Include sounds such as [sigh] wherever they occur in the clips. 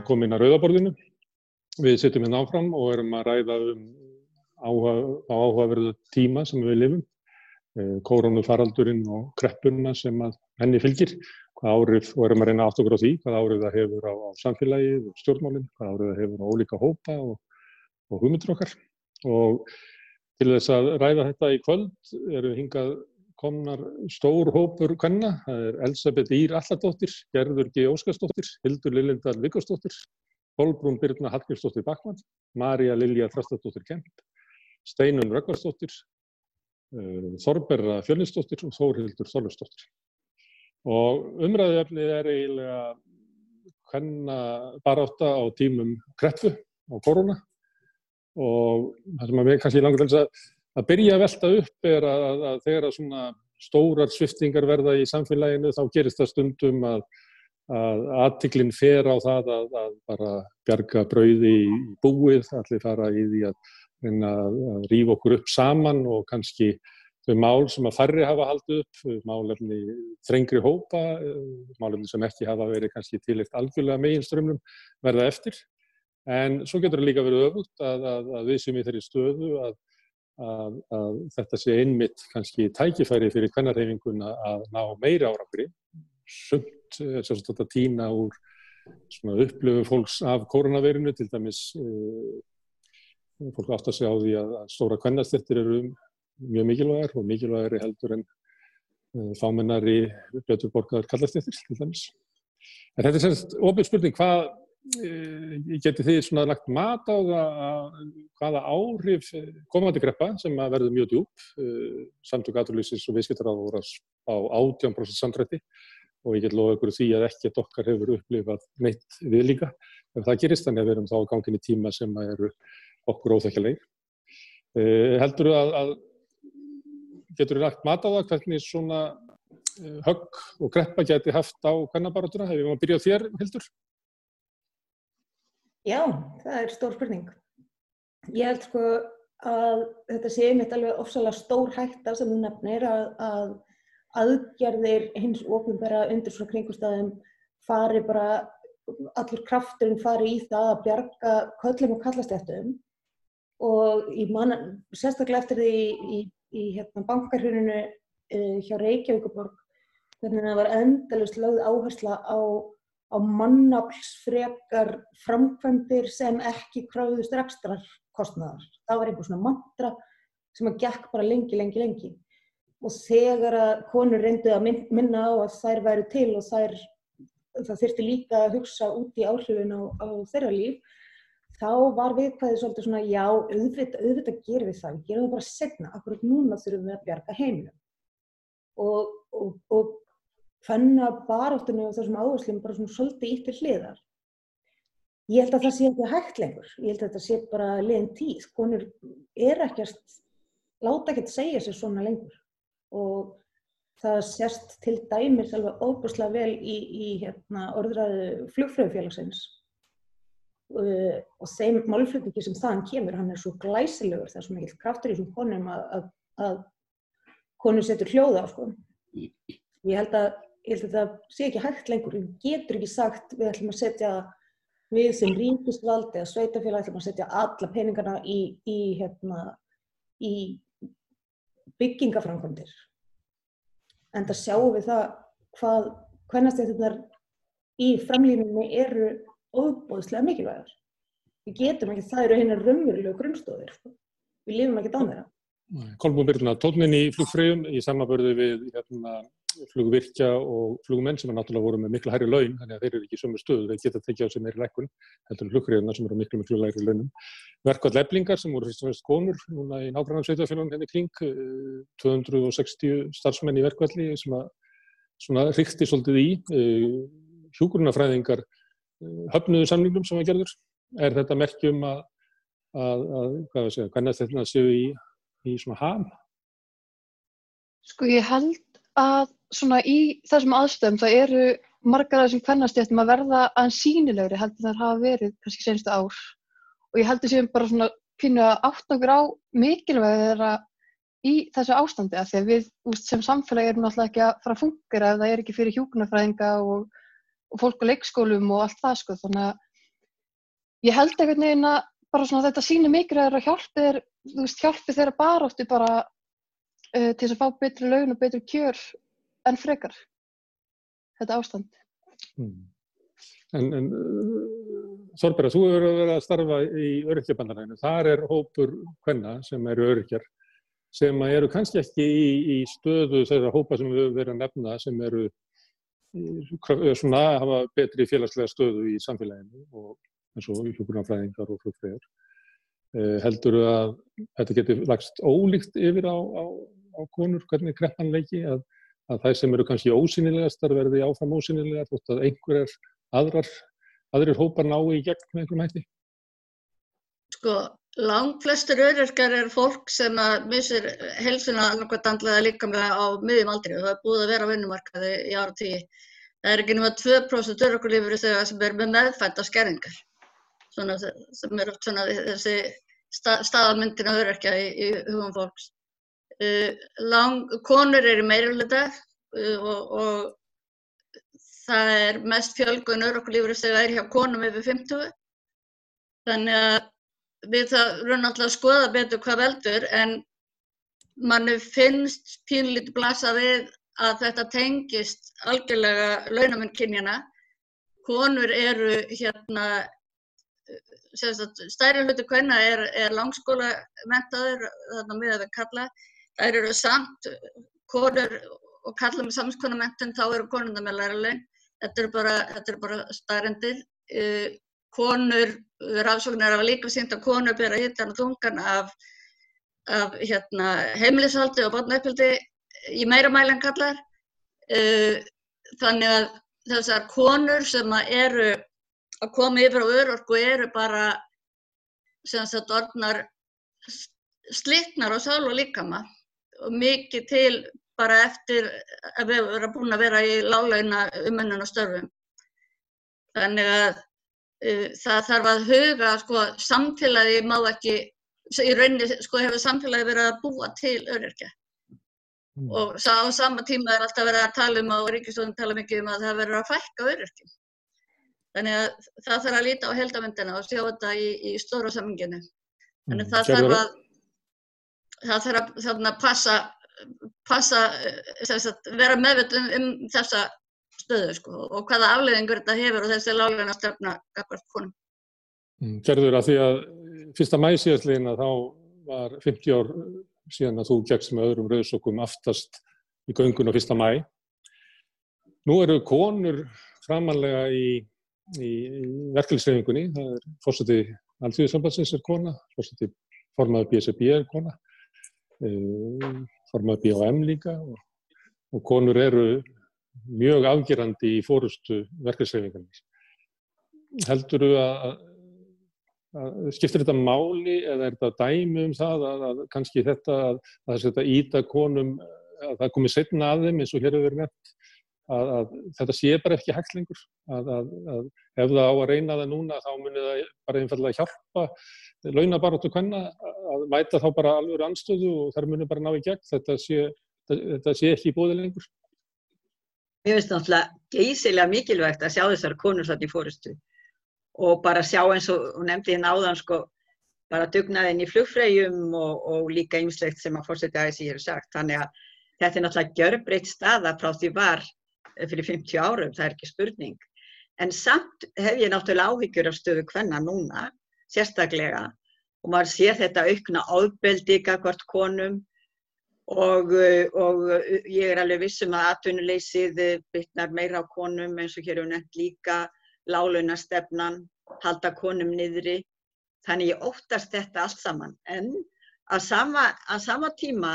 velkomin að Rauðaborðinu. Við sittum hérna áfram og erum að ræða um áhuga, áhugaverðu tíma sem við lifum, eh, koronafaraldurinn og kreppuna sem henni fylgir, hvað árið, og erum að reyna okkur á því, hvað árið það hefur á, á samfélagið og stjórnmálinn, hvað árið það hefur á ólíka hópa og, og hugmyndur okkar. Og til þess að ræða þetta í kvöld eru hingað komnar stór hópur kvenna, það er Elisabeth Ír Alladóttir, Gerður G. Óskarsdóttir, Hildur Lillindal Viggarsdóttir, Holbrún Birna Hallgrímsdóttir Bakmann, Marja Lilja Þrastadóttir Kemp, Steinun Röggvarsdóttir, uh, Þorberra Fjölinsdóttir og Þórhildur Þorlusdóttir. Og umræðuefnið er eiginlega hvenna baráta á tímum kreppu og korona og það sem að við kannski langar til þess að að byrja að velta upp er að, að, að þegar að svona stórar sviftingar verða í samfélaginu þá gerist það stundum að að aðtiklinn fer á það að, að bara bjarga brauði í búið, allir fara í því að, að rýfa okkur upp saman og kannski þau mál sem að færri hafa haldið upp, málefni þrengri hópa, málefni sem ekki hafa verið kannski tilegt algjörlega meginströmmum verða eftir. En svo getur það líka verið öfugt að, að við sem í þeirri stöðu að að, að þetta sé einmitt kannski tækifæri fyrir kvennarhefinguna að ná meira árangri. Sumt er svo að týna úr upplöfu fólks af koronavirinu, til dæmis uh, fólk átt að segja á því að, stóra kvennastyrtir eru mjög mikilvægar og mikilvægari heldur en uh, fámennari betur borgaður kallastyrtir til dæmis. En þetta er semst ofið spurning, hvað Eh, geti þið svona lagt mat á það hvaða áhrif eh, komandi greppa sem að verður mjög djúb eh, samtök aturlýsins og viðskiptaráð voru á 18% samdrætti og ég get lofa ykkur því að ekkert okkar hefur upplifað neitt við líka ef það gerist þannig að við erum þá á gangin í tíma sem eru okkur óþekkilegir. Heldur þú að, að getur þið lagt mat á það hvernig svona högg og greppa geti haft á hvernabarótuna? Hefur við maður byrjað þér, Hildur? Já, það er stór spurning. Ég held sko að þetta sé einmitt alveg ofsalega stór hættar sem þú nefnir að, að aðgerðir hins ofinbæra undir svona kringustæðum fari bara, allur krafturinn fari í það að bjarga köllum og kallastættum og man sérstaklega eftir því í, í, í hérna, bankarhjörnunu uh, hjá Reykjavíkuborg hvernig það var endalust lögð áhersla á á mannaflsfrekar framkvæmdir sem ekki kráðust rekstrar kostnæðar. Það var einhver svona mantra sem að gekk bara lengi, lengi, lengi. Og þegar að konur reyndu að minna á að þær væru til og þær, það þurfti líka að hugsa út í áhrifin á, á þeirra líf, þá var viðkvæðið svolítið svona, já, auðvitað, auðvitað gerum við það, við gerum það bara setna, akkurat núna þurfum við að bjarga heimilum. Og, og, og fanna baráttunni og þessum áherslum bara svona svolítið íttir hliðar. Ég held að það sé ekki hægt lengur. Ég held að þetta sé bara liðin tíð. Konur er ekkert, láta ekkert segja sér svona lengur. Og það sérst til dæmis alveg óbúslega vel í, í hérna, orðræðu flugfröðufélagsins. Uh, og þeim málflutningi sem þaðan kemur, hann er svo glæsilegur, það er svo mikil kraftur í þessum konum að, að, að konur setur hljóða á sko. Ég held að ég held að það sé ekki hægt lengur, við getur ekki sagt við ætlum að setja, við sem ríkistvald eða sveitafélag ætlum að setja alla peningarna í, í, hérna, í byggingaframkvæmdir. En það sjáum við það hvað hvernastættunar í framlýninni eru óbúðslega mikilvægar. Við getum ekki, það eru hennar raunverulegu grunnstóðir. Við lifum ekki á þeirra. Kolbún Byrna, tónin í flugfröðum í samanbörðu við hérna, flugvirkja og flugmenn sem er náttúrulega voru með miklu hærri laun, þannig að þeir eru ekki í sömu stöðu, þeir geta tekið á sig meiri lækun, heldur en flugriðuna sem eru miklu miklu læri launum. Verkvall leflingar sem voru fyrst og fremst konur núna í nákvæmlega sveitafélagum henni kring, 260 eh, starfsmenn í verkvalli sem að svona ríkti svolítið í, eh, hjúgrunafræðingar eh, höfnuðu samlingum sem að gerður. Er þetta merkjum að, að, að hvað við segja, hvernig þetta séu í, í svona ham? Sko ég held að svona í þessum aðstöðum það eru margar af þessum kvennastjættum að verða aðeins sínilegri heldur þar hafa verið kannski senstu ár. Og ég heldur sem bara svona pínu að átt okkur á mikilvæg þeirra í þessu ástandi að því að við úst, sem samfélag erum náttúrulega ekki að fara að fungera ef það er ekki fyrir hjókunarfræðinga og, og fólk á leikskólum og allt það sko. Þannig að ég held einhvern veginn að bara svona þetta sýnir mikilvægur að hjálpi þeir, þú veist, hjálpi þeirra bara uh, til að fá betri laun og betri kjör en frekar þetta ástand. Mm. En, en Þorberg, þú hefur verið að starfa í öryrkjabandaræðinu. Þar er hópur hvenna sem eru öryrkjar sem eru kannski ekki í, í stöðu þeirra hópa sem við höfum verið að nefna sem eru svona að hafa betri félagslega stöðu í samfélaginu og eins og hjókunarfræðingar og flugfræðir. Eh, heldur að þetta getur lagst ólíkt yfir á, á, á konur, hvernig kreppan leiki, að, að þær sem eru kannski ósynilegastar verði áfram ósynilegar, þótt að einhverjar aðrar, aðrir hópar ná í gegn með einhverjum hætti? Sko, langt flestur öryrkar er fólk sem að missir helsuna annarkvæmt andlega líka með á miðjum aldri og það er búið að vera á vinnumarkaði í ára tíu. Það er ekki nema 2% öryrkulífur þegar sem er með meðfætta skerringar svona, sem er oft svona þessi stað, staðamyndin að öryrkja í, í hugum fólks. Uh, lang, konur eru meirulita uh, og, og það er mest fjölgun öryrkulífur þegar það er hjá konum yfir 50. Þannig að við það raun alltaf að skoða betur hvað veldur en manni finnst pínlítið blasa við að þetta tengist algjörlega launamenn kynjana. Konur eru hérna, stærri hluti hvenna er, er langskóla mentaður, þarna miða við kalla. Það eru samt konur og kalla með samskona mentun, þá eru konunda með læra laun. Þetta eru bara, bara stærrendir. Uh, konur, rafsóknar hafa líka sínt að konur bera hittan og þungan af, af hérna, heimilishaldi og barnaupphildi í meira mæli en kallar. Uh, þannig að þessar konur sem eru að koma yfir á örorku eru bara sem sagt orðnar slittnar og sál og líkama og mikið til bara eftir að við erum búin að vera í lálauna umönnun og störfum. Þannig að Uh, það þarf að huga, sko, samfélagi má ekki, í rauninni, sko, hefur samfélagi verið að búa til öryrkja. Mm. Og á sama tíma er alltaf verið að tala um, og Ríkistóðin tala mikið um að það verður að fækka öryrkjum. Þannig að það þarf að líta á heldamöndina og sjá þetta í, í stóra saminginu. Þannig að mm. það þarf að, það þarf að, þarna, passa, passa, sagt, vera meðvitt um, um þessa stöðu sko, og hvaða afleðingur þetta hefur og þessi lágleina stefna gafast konum. Gerður að því að fyrsta mæsíðaslegin að þá var 50 ár síðan að þú gegst með öðrum rauðsókum aftast í göngun á fyrsta mæ. Nú eru konur framanlega í, í, verkefliðsreifingunni, það er fórsetið Alþjóðisambansins er kona, fórsetið formaður BSB er kona, eh, formaður BHM líka og, og konur eru mjög afgerandi í fórustu verkefnsreifingarnir. Heldur þú að, að skiptir þetta máli eða er þetta dæmi um það að, að kannski þetta að, að þetta íta konum að það komi setna að þeim eins og hér hefur verið nefnt að þetta sé bara ekki hægt lengur að ef það á að reyna það núna þá munir það bara einfallega hjálpa launabaróttu hvenna að mæta þá bara alveg anstöðu og þar munir bara ná í gegn þetta sé, þetta sé ekki í bóði lengur. Mér finnst náttúrulega geysilega mikilvægt að sjá þessar konur þarna í fórustu og bara sjá eins og hún nefndi hérna áðan sko bara dugnaðinn í flugfræjum og, og líka ymslegt sem að fórsetja aðeins ég hefur sagt. Þannig að þetta er náttúrulega gjörbreytt staða frá því var fyrir 50 árum, það er ekki spurning. En samt hef ég náttúrulega áhyggjur af stöðu hvenna núna, sérstaklega, og maður sé þetta aukna áðbeldi ykkar konum og, eh, og eh, ég er alveg vissum að atvinnuleysið eh, bytnar meira á konum eins og hér hefur nefnt líka lálunastefnan, halda konum niðri. Þannig ég óttast þetta allt saman. En að sama, að sama tíma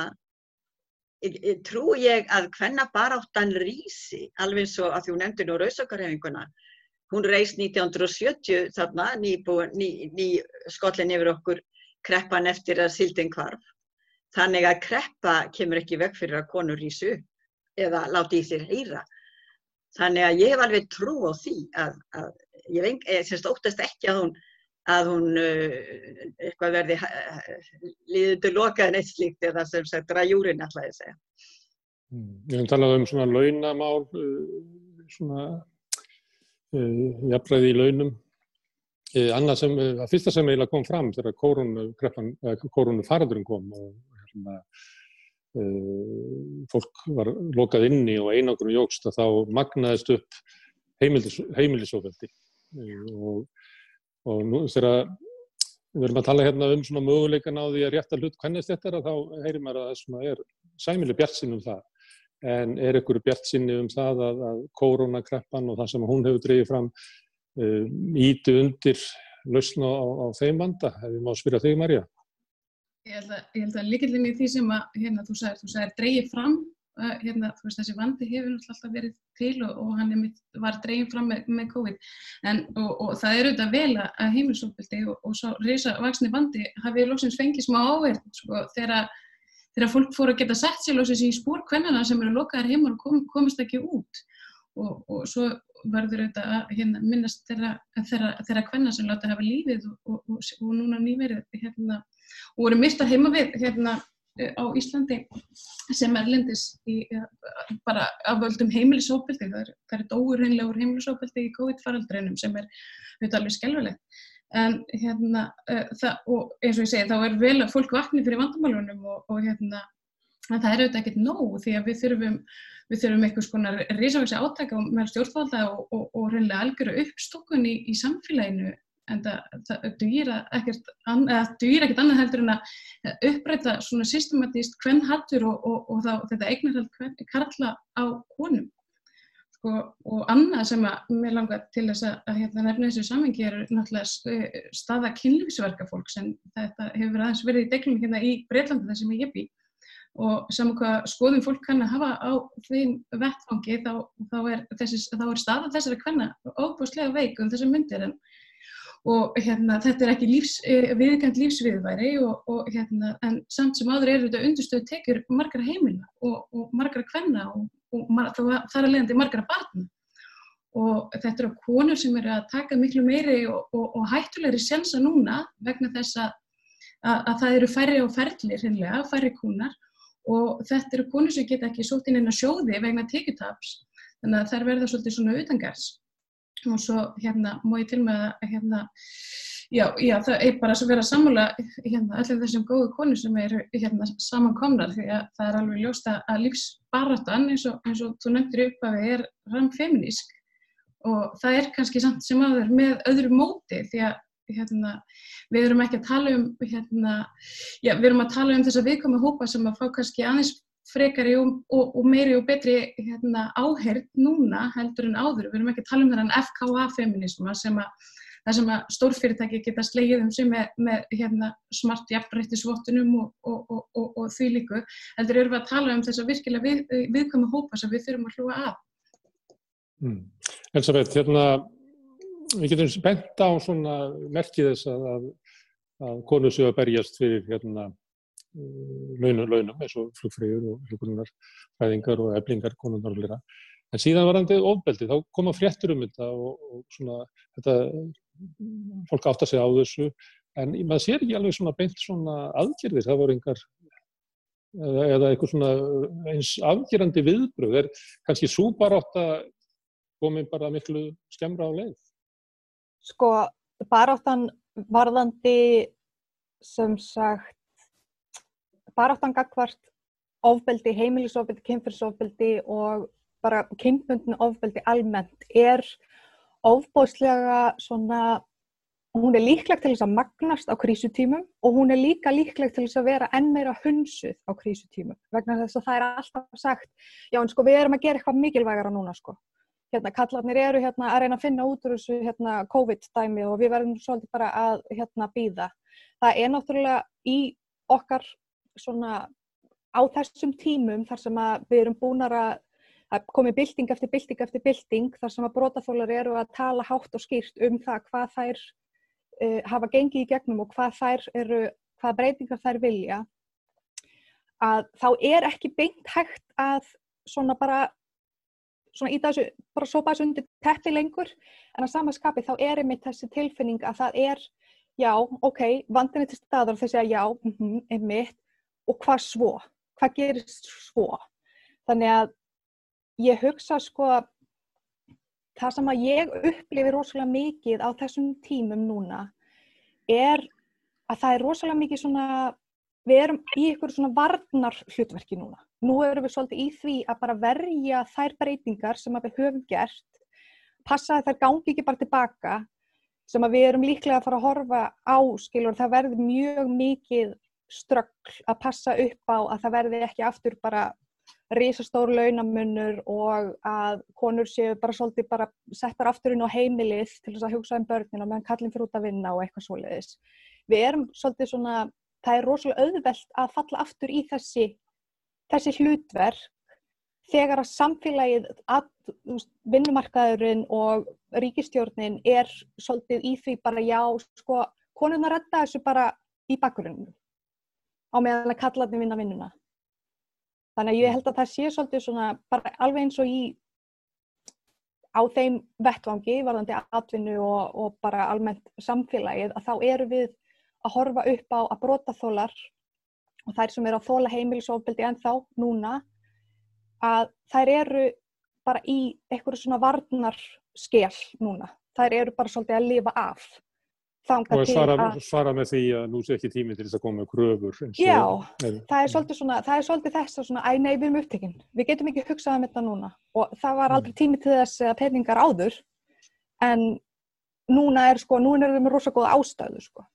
trú ég að hvenna baráttan rýsi, alveg eins og að þú nefndir nú rauðsökarhefinguna, hún reys 1970 þarna, ný, ný, ný skollin yfir okkur kreppan eftir að sildin kvarf Þannig að kreppa kemur ekki veg fyrir að konur rýsu eða láti í sér heyra. Þannig að ég hef alveg trú á því að, að ég veng, ég semst óttast ekki að hún, að hún uh, eitthvað verði uh, líður til lokaðin eitt slíkt eða sem sagt ræjúrin alltaf ég segja. Mm. Ég hef talað um svona launamál, uh, svona jafnræði í launum. Eh, annað sem, eh, að fyrsta sem eiginlega kom fram þegar kórunu faraldurinn kom og hérna, fólk var lokað inni og einangrun jógst að þá magnaðist upp heimilis, heimilisofveldi uh, og, og nú þegar við erum að tala hérna um svona möguleikan á því að rétta hlut hvernig þetta er að þá heyrir maður að það er sæmileg bjart sinn um það en er ykkur bjart sinni um það að, að koronakreppan og það sem hún hefur dreyið fram íti um, undir lausna á, á þeim vanda, ef við má spyrja þig Marja. Ég held að, að líkildin í því sem að, hérna, þú sagir, þú sagir dreyið fram, uh, hérna, veist þessi vandi hefur alltaf verið til og, og hann mitt, var dreyið fram með, með COVID en, og, og það er auðvitað vel að heimilsókvildi og, og svo reysa vaksni vandi hafið lóksins fengið smá áverð sko, þegar þegar fólk fór að geta sett sér lóksins í spór hvernana sem eru lokaðar heimur og kom, komist ekki út. Og, og svo verður þetta að hérna, minnast þeirra, kvenna sem láta hafa lífið og, og, og núna nýverið hérna, og voru mista heima við hérna, á Íslandi sem er lindis í, bara af völdum heimilisópildi, það er, er dóur reynlegur heimilisópildi í COVID-faraldreinum sem er auðvitað alveg skelvilegt en hérna uh, það, og eins og ég segi þá er vel að fólk vakni fyrir vandamálunum og, og hérna það er auðvitað ekkert nóg því að við þurfum við þurfum einhvers konar risavaksi átækja með stjórnvalda og, og, og reynilega algjöru uppstokkun í, í samfélaginu en það, það dugir ekkert annað heldur en að uppræta svona systematíst hvern hattur og, þá, þetta eignarhald karla á konum sko, og annað sem að mér langar til þess að, að hérna, nefna þessu samengi er náttúrulega staða kynlífsverka fólk sem þetta hefur aðeins verið í deglum hérna í Breitlandi þar sem ég bý og saman hvað skoðum fólk kann að hafa á þeim vettfangi þá, þá, er, þessi, þá er staða þessari kvenna óbúslega veik um þessum myndir en, og hérna, þetta er ekki lífs, eh, viðkant lífsviðværi og, og, hérna, en samt sem áður er þetta undurstöðu tekjur margar heimila og, og margar kvenna og mar, það er að leiðandi margar barna. Og þetta eru konur sem eru að taka miklu meiri og hættulegri sensa núna vegna þess að, að, að það eru færri og ferli, færri kúnar og þetta eru konur sem geta ekki sótt inn inn að sjóði vegna tekjutaps. Þannig að þær verða svolítið svona utangars og svo hérna má ég til með að hérna já, já það er bara að vera sammála hérna allir þessum góðu konur sem eru hérna samankomnar því að það er alveg ljósta að lífsbaratan eins og, eins og þú nefndir upp að við er ramfeminísk og það er kannski samt sem aður með öðru móti því að hérna, við erum ekki að tala um hérna, já, við erum að tala um þess að viðkoma hópa sem að fá kannski aðeins frekari og, og, og meiri og betri hérna, áherð núna heldur en áður, við erum ekki að tala um þennan FKA-feminisma sem að það sem að stórfyrirtæki geta slegið um sig með, með hérna, smart jafnrættisvottunum og, og því líku, heldur erum við að tala um þess að virkilega við, viðkoma hópa sem við þurfum að hlúa af. Mm. Elisabeth, hérna við getum spennt á merkið þess að, að, konur séu að berjast fyrir hérna launum, launum eins og flugfrýður og hlugunar fæðingar og eflingar konunarleira. En síðan varandi ofbeldi, þá koma fréttur um þetta og, og svona þetta, fólk átt að segja á þessu, en maður sér ekki alveg svona beint svona aðgerðir, það voru einhver eða, eða eitthvað svona eins afgerandi viðbröð, er kannski að komið bara miklu skemmra á leið? Sko baráttan varðandi sem sagt baráttan gagvart ofbeldi, heimilisofbeldi, kynfyrsofbeldi og bara kynbundin ofbeldi almennt er ofbóðslega svona hún er líkleg til þess að magnast á krísutímum og hún er líka líkleg til þess að vera enn meira hunsuð á krísutímum vegna þess að það er alltaf sagt já en sko við erum að gera eitthvað mikilvægara núna sko hérna, kallarnir eru hérna að reyna að finna út úr þessu hérna COVID-dæmi og við verðum svolítið bara að hérna býða. Það er náttúrulega í okkar svona á þessum tímum þar sem að við erum búin að komi bilding eftir bilding eftir bilding þar sem að brótaþólar eru að tala hátt og skýrt um það hvað þær uh, hafa gengið í gegnum og hvað þær eru, hvað breytingar þær vilja að þá er ekki beint hægt að svona bara svona í þessu, bara sópa þessu undir teppi lengur, en að samanskapi þá er einmitt þessi tilfinning að það er já, ok, vandin er til staður og þau segja já, mm -hmm, einmitt og hvað svo, hvað gerist svo? Þannig að ég hugsa sko það sem að ég upplifi rosalega mikið á þessum tímum núna er að það er rosalega mikið svona, við erum í ykkur svona varnar hlutverki núna. Nú erum við svolítið í því að bara verja þær breytingar sem við höfum gert, passa að þær gangi ekki bara tilbaka, sem að við erum líklega að fara að horfa á, skilur, það verður mjög mikið ströggl að passa upp á að það verði ekki aftur bara risastór launamunur og að konur séu bara svolítið bara settar aftur inn á heimilið til þess að hugsa um börnina meðan kallin fyrir út að vinna og eitthvað svoleiðis. Við erum svolítið svona, það er rosalega auðvelt að falla aftur í þessi, þessi hlutverk þegar að samfélagið, að, vinnumarkaðurinn og ríkistjórnin er svolítið í því bara já, sko, konurna redda þessu bara í bakgrunum á meðan að kallarni vinna vinnuna. Þannig að ég held að það sé svolítið svona bara alveg eins og í á þeim vettvangi, varðandi atvinnu og, og bara almennt samfélagið, að þá eru við að horfa upp á að brota þólar og þær sem eru að þóla heimilisofbildi en þá núna, að þær eru bara í einhverju svona varnar skell núna. Þær eru bara svolítið að lifa af og svara, svara með því að nú sé ekki tími til þess að koma með kröfur Já, er, það er svona það er svolítið þess að svona, æ nei við erum upptekinn við getum ekki hugsað um þetta núna. Og það var aldrei tími til þess að peningar áður en núna er sko, núna er við með rosa góða ástæðu sko.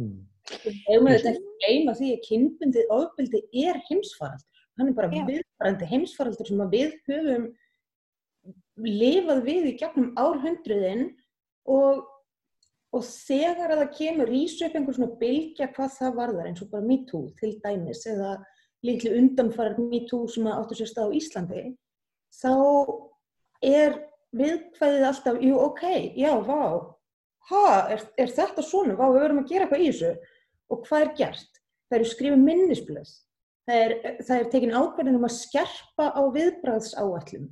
Mm. Ef maður þetta ekki gleyma því að kynbundið ofbildi er heimsfaraldur. Hann er bara viðfarandi heimsfaraldur sem við höfum lifað við í gegnum árhundruðin og og þegar að það kemur ísu upp einhvern svona bylgja hvað það varðar eins og bara MeToo til dæmis eða litlu undanfarar MeToo sem áttur sér stað á Íslandi þá er viðkvæðið alltaf, jú ok, já, vá ha, er, er þetta svona? Vá, við verðum að gera eitthvað í þessu. Og hvað er gert? Það eru skrifið minnisblöð. Það er, er tekin ákveðin um að skerpa á viðbræðsáallunum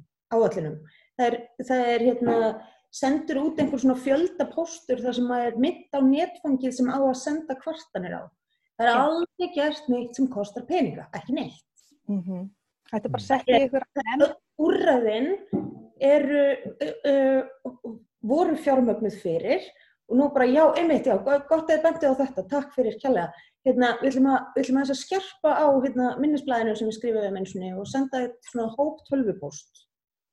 það er, það er hérna sendur út einhver svona fjöldapóstur þar sem maður er mitt á netfangið sem á að senda kvartanir á. Það er ja. aldrei gert neitt sem kostar peninga, ekki neitt. Mm -hmm. Þetta er bara sett í ykkur enn. Úrraðinn eru, uh, uh, voru fjármögnuð fyrir og nú bara já, einmitt já, gott að þið bendið á þetta, takk fyrir kjærlega. Hérna, við ætlum að, við ætlum að, að skerpa á hérna, minnisblæðinu sem við skrifum eins og senda eitt svona hóp tölvupóst.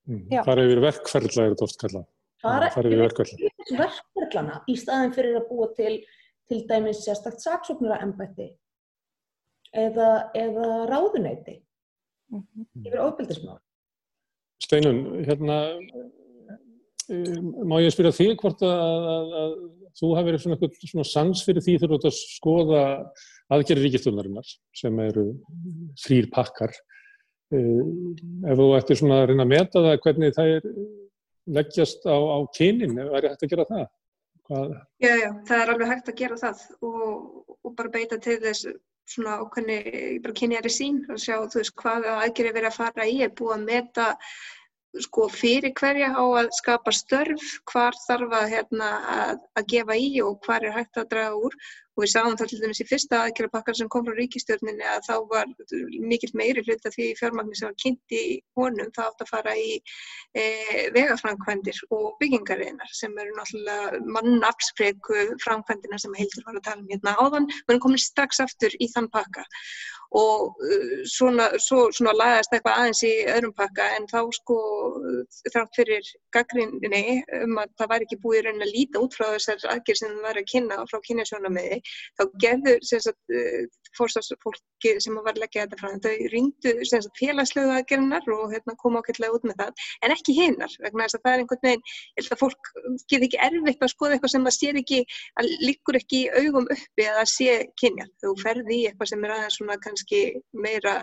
Mm, það er yfir verkferðla er þetta oft kallað fara ekki verkverðlana í staðin fyrir að búa til til dæmis sérstakt saksóknara ennbætti eða, eða ráðuneyti mm -hmm. yfir ofbildismál. Steinun, hérna eh, má ég spyrja þig hvort að, að, að þú hafi verið svona, svona sans fyrir því þú ert að skoða aðgerri ríkistöðunarinnar sem eru þrýr pakkar. Eh, ef þú ættir svona að reyna að meta það hvernig það er leggjast á, á kynin, er hægt að gera það? Hvað? Já, já, það er alveg hægt að gera það og, og bara beita til þess svona okkurni, bara kynjari sín og sjá þú veist hvaða aðgerið verið að fara í, er búið að meta sko fyrir hverja á að skapa störf, hvar þarf að, hérna, að, að gefa í og hvar er hægt að draga úr og við sáum það til dæmis í fyrsta aðgerðarpakkar sem kom frá ríkistjórninni að þá var mikill meiri hlut að því fjármagnir sem var kynnt í honum það átt að fara í e, vegafrankvendir og byggingareinar sem eru náttúrulega mannafspreku frankvendina sem Hildur var að tala um hérna áðan, við erum komin strax aftur í þann pakka. Og uh, svona, svo, svona lagast eitthvað aðeins í öðrum pakka en þá sko þrátt fyrir gaggrinni um að það væri ekki búið raun að líta út frá þessar aðgjör sem það væri að kynna frá kynjasjónamiði þá gerður uh, fórstafsfólki sem var að leggja þetta frá þau rýndu félagslegu aðgerðinar og hérna, koma ákveðlega út með það en ekki hinnar vegna þess að það er einhvern veginn ég held að fólk getur ekki erfitt að skoða eitthvað sem það sér ekki að líkur ekki augum uppi að það sé kynja þú ferði í eitthvað sem er aðeins svona kannski meira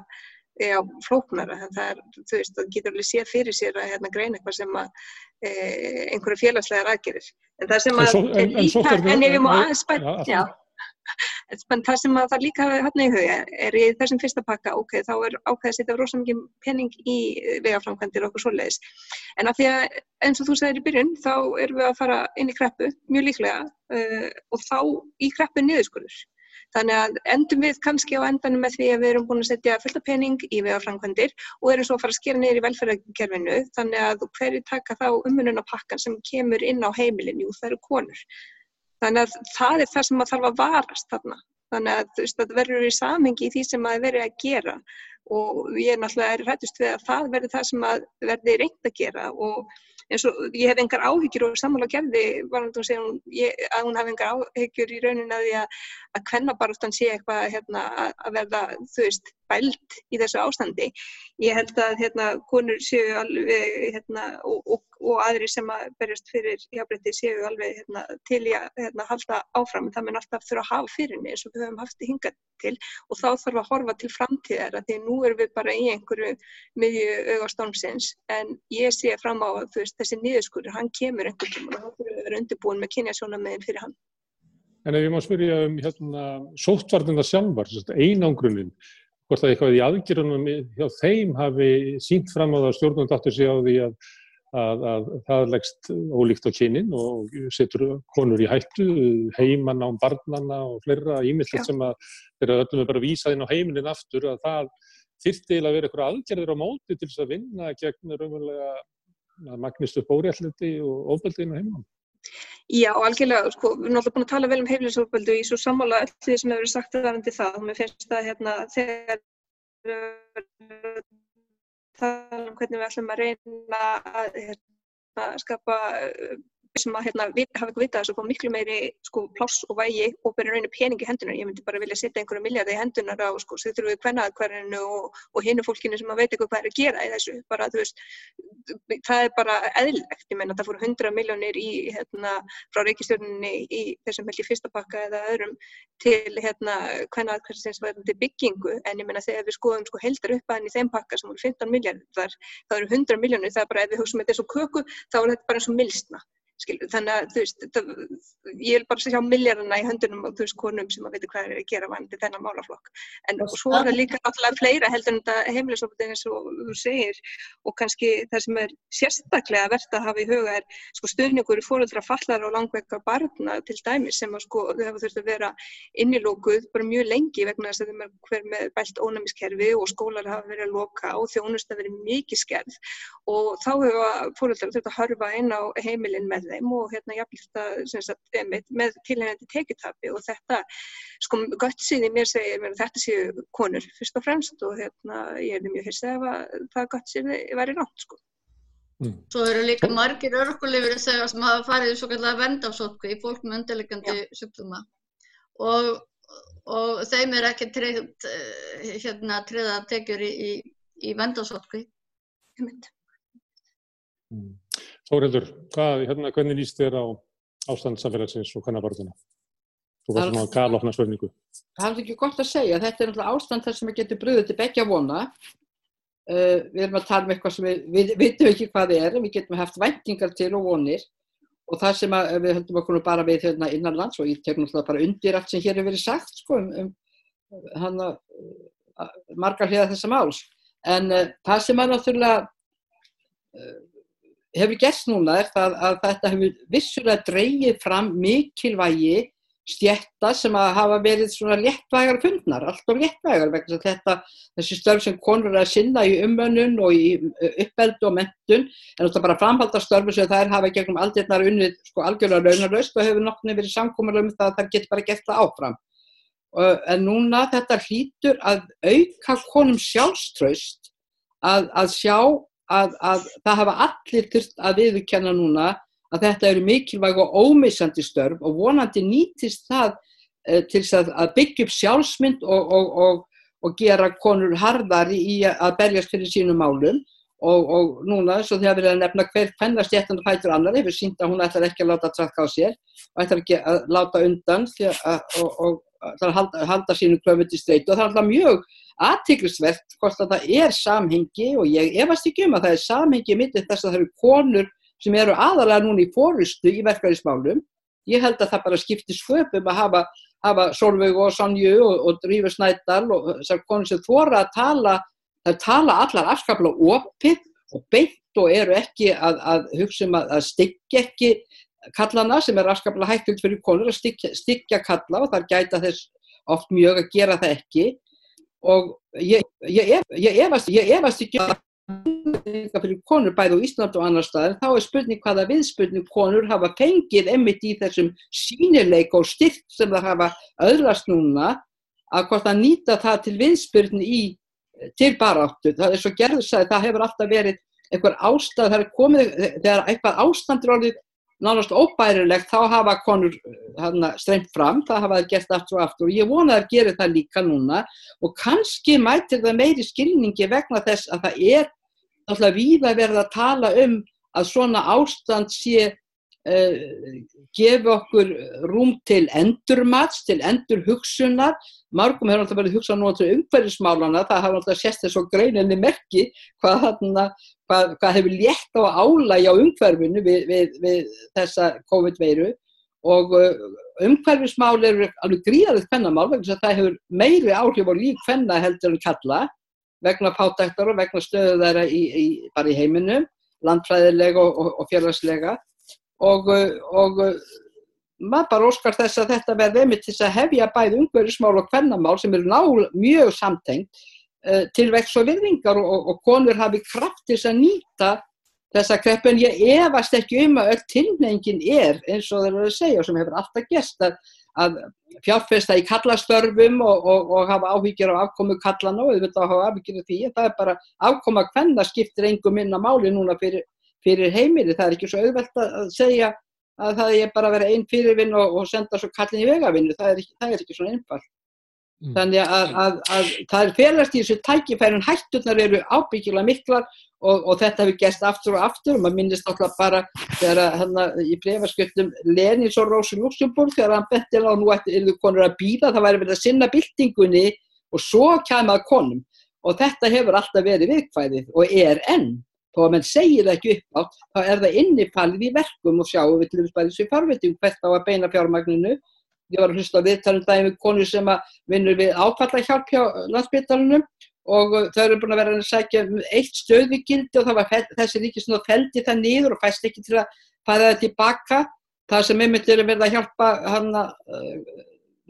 já, flóknara það er, þú veist, það getur alveg séð fyrir sér að hérna greina eitthvað sem að e, einhverju félagslegar aðgerir en það sem að en, en, líka, en ef ég má aðeins spætt, já, já en það sem að það líka hafa hérna í huga er í þessum fyrsta pakka, ok, þá er ákveðið að setja rosalega mikið penning í vegaframkvæmdir og okkur svoleiðis, en að því að eins og þú segir í byrjun, þá erum við að fara inn í kreppu, mjög líklega uh, og þá í kreppu niðurskurður. Þannig að endum við kannski á endanum með því að við erum búin að setja fullta pening í vegaframkvæmdir og erum svo að fara að skera niður í velferðarkerfinu þannig að hverju taka þá ummununapakkan sem kemur inn á heimilin, jú það eru konur. Þannig að það er það sem maður þarf að varast þarna. Þannig að þú veist að það verður í samhengi í því sem maður verður að gera og ég er náttúrulega rættust við að það verður það sem að verði reynd að gera og eins og ég hef engar áhyggjur og sammála gerði varðan þú segja hún, ég, að hún hef engar áhyggjur í raunin að því að að kvennabarúttan sé eitthvað hérna, að verða þú veist bælt í þessu ástandi. Ég held að hérna konur séu alveg hérna og, og, og aðri sem að berjast fyrir jafnbreytti séu alveg hérna til í að hérna halda áfram það mun alltaf þurfa að hafa fyrir eins og við höfum haft í hingað til og þá þarf að horfa til framtíðar að því nú erum við bara í einhverju miðju augastormsins en ég sé fram á að veist, þessi niðurskurður, hann kemur einhvern tíma og þá þurfum við að vera undirbúin með kynjasjónamegin fyrir hann. En ef ég má spyrja um hérna, sóttvarnina sjálfar, einangrunin, hvort að eitthvað í aðgjörunum hjá þeim hafi sínt fram á það stjórnum dáttur sig á því að, að, að það leggst ólíkt á kynin og setur konur í hættu, heimann á barnanna og fleira ímyndilegt sem að þeirra öllum er bara vísað inn á heiminin aftur að það þyrtti að vera eitthvað aðgerðir á móti til þess að vinna gegn raunverulega magnistu bórialliti og ofbeldinu heimann. Já, algjörlega, sko, við erum alltaf búin að tala vel um heimilisofbeldu í svo sammála öll því sem hefur sagt aðeins það. Og mér finnst það hérna þegar tala um hvernig við ætlum að reyna að hérna, skapa sem að hérna, hafa eitthvað vitað þess að fá miklu meiri sko, pláss og vægi og byrja rauninu peningi í hendunar. Ég myndi bara vilja setja einhverju miljardi í hendunar á sko, þau þurfum við kvennaðkvarðinu og, og hinnu fólkinu sem að veit eitthvað hvað er að gera í þessu. Bara, veist, það er bara eðlilegt. Ég menna það fór 100 miljónir hérna, frá reykistjórninni í þessum held í fyrsta pakka eða öðrum til hérna, kvennaðkvarðsins verðandi byggingu en ég menna þegar við skoðum sko, heldar upp aðeins í þeim pakka sem voru 15 miljardar, það eru 100 miljónir, það er bara ef við hugsaum þetta eins og köku þá er þetta bara eins og milsna. Skilur, þannig að þú veist, það, ég vil bara sjá milljarina í höndunum og þú veist konum sem að veitu hvað er að gera vandi þennan málaflokk. En og svo er það líka náttúrulega fleira heldur en þetta heimilisofbeldi eins og þú segir. Og kannski það sem er sérstaklega verðt að hafa í huga er sko stuðningur í fóröldra fallar og langveikar barna til dæmis sem að sko þau hafa þurft að vera innilókuð bara mjög lengi vegna þess að er hver með bælt ónæmiskerfi og skólar hafa verið að loka og þjónust að verið mikið skerð. Og þá hefur fóröldra þurft að harfa inn á heimilin með þeim og hérna jafnlíkt með tilhengandi tekitapi og þetta, sko gott síði mér segir mér að þetta séu konur fyrst og fremst og hérna ég er mjög fyrst ef að það gott síði væri rátt sko. Mm. Svo eru líka margir örkulifir sem hafa farið í svo kallega vendafsótkvi í fólk með undirleikandi sjúkduma og, og þeim er ekki treyð hérna treyða tekjur í, í, í vendafsótkvi. Mm. Þóreldur, hvað, hérna, hvernig líst þér á ástandsafélagsins og kannabarðina? Þú var svona að galofna svörningu. Það er ekki gott að segja. Þetta er náttúrulega ástand þar sem að getur bröðið til begja vona. Uh, við erum að tala um eitthvað sem við, við vitum ekki hvað við erum. Við getum haft væntingar til og vonir. Og það sem að, við höldum okkur bara við hérna innanlands og ég tek náttúrulega bara undir allt sem hér hefur verið sagt sko, um, um hana, uh, margar hliða þessa máls. En uh, það sem að náttúrulega hefur gerst núna er það að þetta hefur vissulega dreyið fram mikilvægi stjætta sem að hafa verið svona léttvægar fundnar, alltaf léttvægar vegna þetta, þessi störf sem konur er að sinna í umönnun og í uppeldu og mentun, en þetta bara framhaldastörfu sem þær hafa gegnum aldirnar unnið sko algjörlega raunarlaust og hefur nokkurnið verið samkómulega um það að þær getur bara gert það áfram. En núna þetta hlýtur að auka konum sjálfströst að, að sjá að, að það hafa allir þurft að viðkenna núna að þetta eru mikilvæg og ómissandi störf og vonandi nýtist það e, til að, að byggja upp sjálfsmynd og, og, og, og gera konur harðar í að berjast fyrir sínum málum. Og núna og því að við erum að nefna hver hvennast ég ættan að hættur annar hefur sínt að hún ætlar ekki að láta að trakka á sér og ætlar ekki að láta undan og ætlar að halda, halda sínu klöfuti streyt og það er alltaf mjög aðtiklisvert hvort að það er samhengi og ég efast ekki um að það er samhengi mitt þess að það eru konur sem eru aðalega núna í fórustu í verkefælismálum. Ég held að það bara skiptir sköpum að hafa, hafa Solveig og Sonju og, og Drífur Snædal og þessar konur sem þóra að tala, það tala allar afskaplega opið og beint og eru ekki að, að hugsa um að, að styggja ekki kallana sem er afskaplega hættult fyrir konur að styggja, styggja kalla og þar gæta þess oft mjög að gera það ekki og ég, ég, ef- ég, efast, ég efast ekki um að fyrir konur bæði á Ísland og annar staðar, þá er spurning hvaða viðspurning konur hafa fengið einmitt í þessum sínileik og styrk sem það hafa öðrast núna að hvort að nýta það til viðspurning í til baráttu. Það er svo gerður sagði, það hefur alltaf verið einhver ástæð, það er komið, þegar eitthvað ástandur orðið nánast óbærilegt, þá hafa konur hana, streymt fram, það hafa það gert aftur og aftur og ég vona að það gerir það líka núna. Og kannski mætir það meiri skilningi vegna þess að það er náttúrulega víða verið að tala um að svona ástand sé uh, gefi okkur rúm til endurmats, til endurhugsunar margum hefur alltaf verið hugsað nú til umhverfismálana, það hafa alltaf sést þess og greininni merki hvað, þarna, hvað, hvað hefur létt á álægi á umhverfinu við, við, við þessa COVID-veiru. Og uh, umhverfismál eru alveg gríðarið kvennamál vegna þess að það hefur meiri áhrif á líf kvenna heldur en kalla vegna pátæktar og vegna stöðu þeirra í, í, bara í heiminum, landfræðilega og, og, og félagslega. Og, uh, og uh, maður bara óskar þess að þetta verði einmitt til að hefja bæði umhverfismál og kvennamál sem eru ná mjög samtengt uh, til vex og virðingar og, og, og konur hafi kraft til þess að nýta þessa kreppu. En ég efast ekki um að öll tilnefingin er eins og þeir eru að segja og sem hefur alltaf gest að, að fjárfesta í kallastörfum og, og hafa áhyggjur á afkomu kallana og auðvitað hafa áhyggjur af því. En það er bara afkoma hvenna skiptir engum minna máli núna fyrir, fyrir heimili. Það er ekki svo auðvelt að segja að það er bara að vera einn fyrirvinn og, og senda svo kallin í vegavinnu, það er ekki, það er ekki svona einfalt. Mm. Þannig að, að, að það er félagst í þessu tækifærin hætturnar eru ábyggilega miklar og, og þetta hefur gæst aftur og aftur og maður minnist alltaf bara þegar hérna í brefaskjöldum Lenins og Rósi Luxemburg þegar hann bettil á nú ætti yfir konur að býða, það væri verið að sinna byltingunni og svo kæmað konum og þetta hefur alltaf verið viðkvæðið og er enn þó að menn segir það ekki upp átt, þá er það innifalið í verkum og sjáum við til þess bara þessu farvetting hvert á að beina fjármagninu. Ég var að hlusta á viðtalum daginn við konur sem að vinnur við áfalla hjálp hjá landsbytarunum og þau eru búin að vera að sækja um eitt stöðugildi og það var þessi ríkisnóð feldi það niður og fæst ekki til að fæða það tilbaka. Það sem einmitt eru verið að hjálpa hana, uh,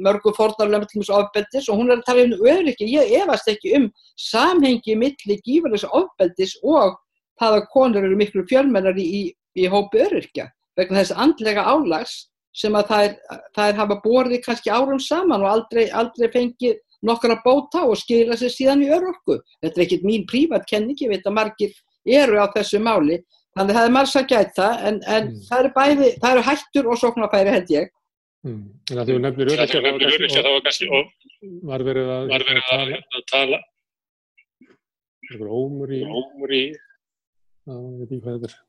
mörgu fórnarlega til þessu ofbeldis og hún er að tala um öryggi. Ég efast ekki um samhengi milli gífurlegs ofbeldis og það að konur eru miklu fjölmennar í, í, í hópi öryrkja vegna þess andlega álags sem að þær, þær hafa borðið kannski árum saman og aldrei, aldrei fengið nokkra bóta og skila sér síðan í örorku. Þetta er ekkit mín prívatkenning, ég veit að margir eru á þessu máli, þannig að það er margs að gæta en, en mm. það, eru bæði, það eru hættur og sóknarfæri held ég. Mm. En að þú nefnir öryrkja, það var kannski og var verið að, var verið að, að tala ómur í, ómur í að ég veit ekki hvað þetta er.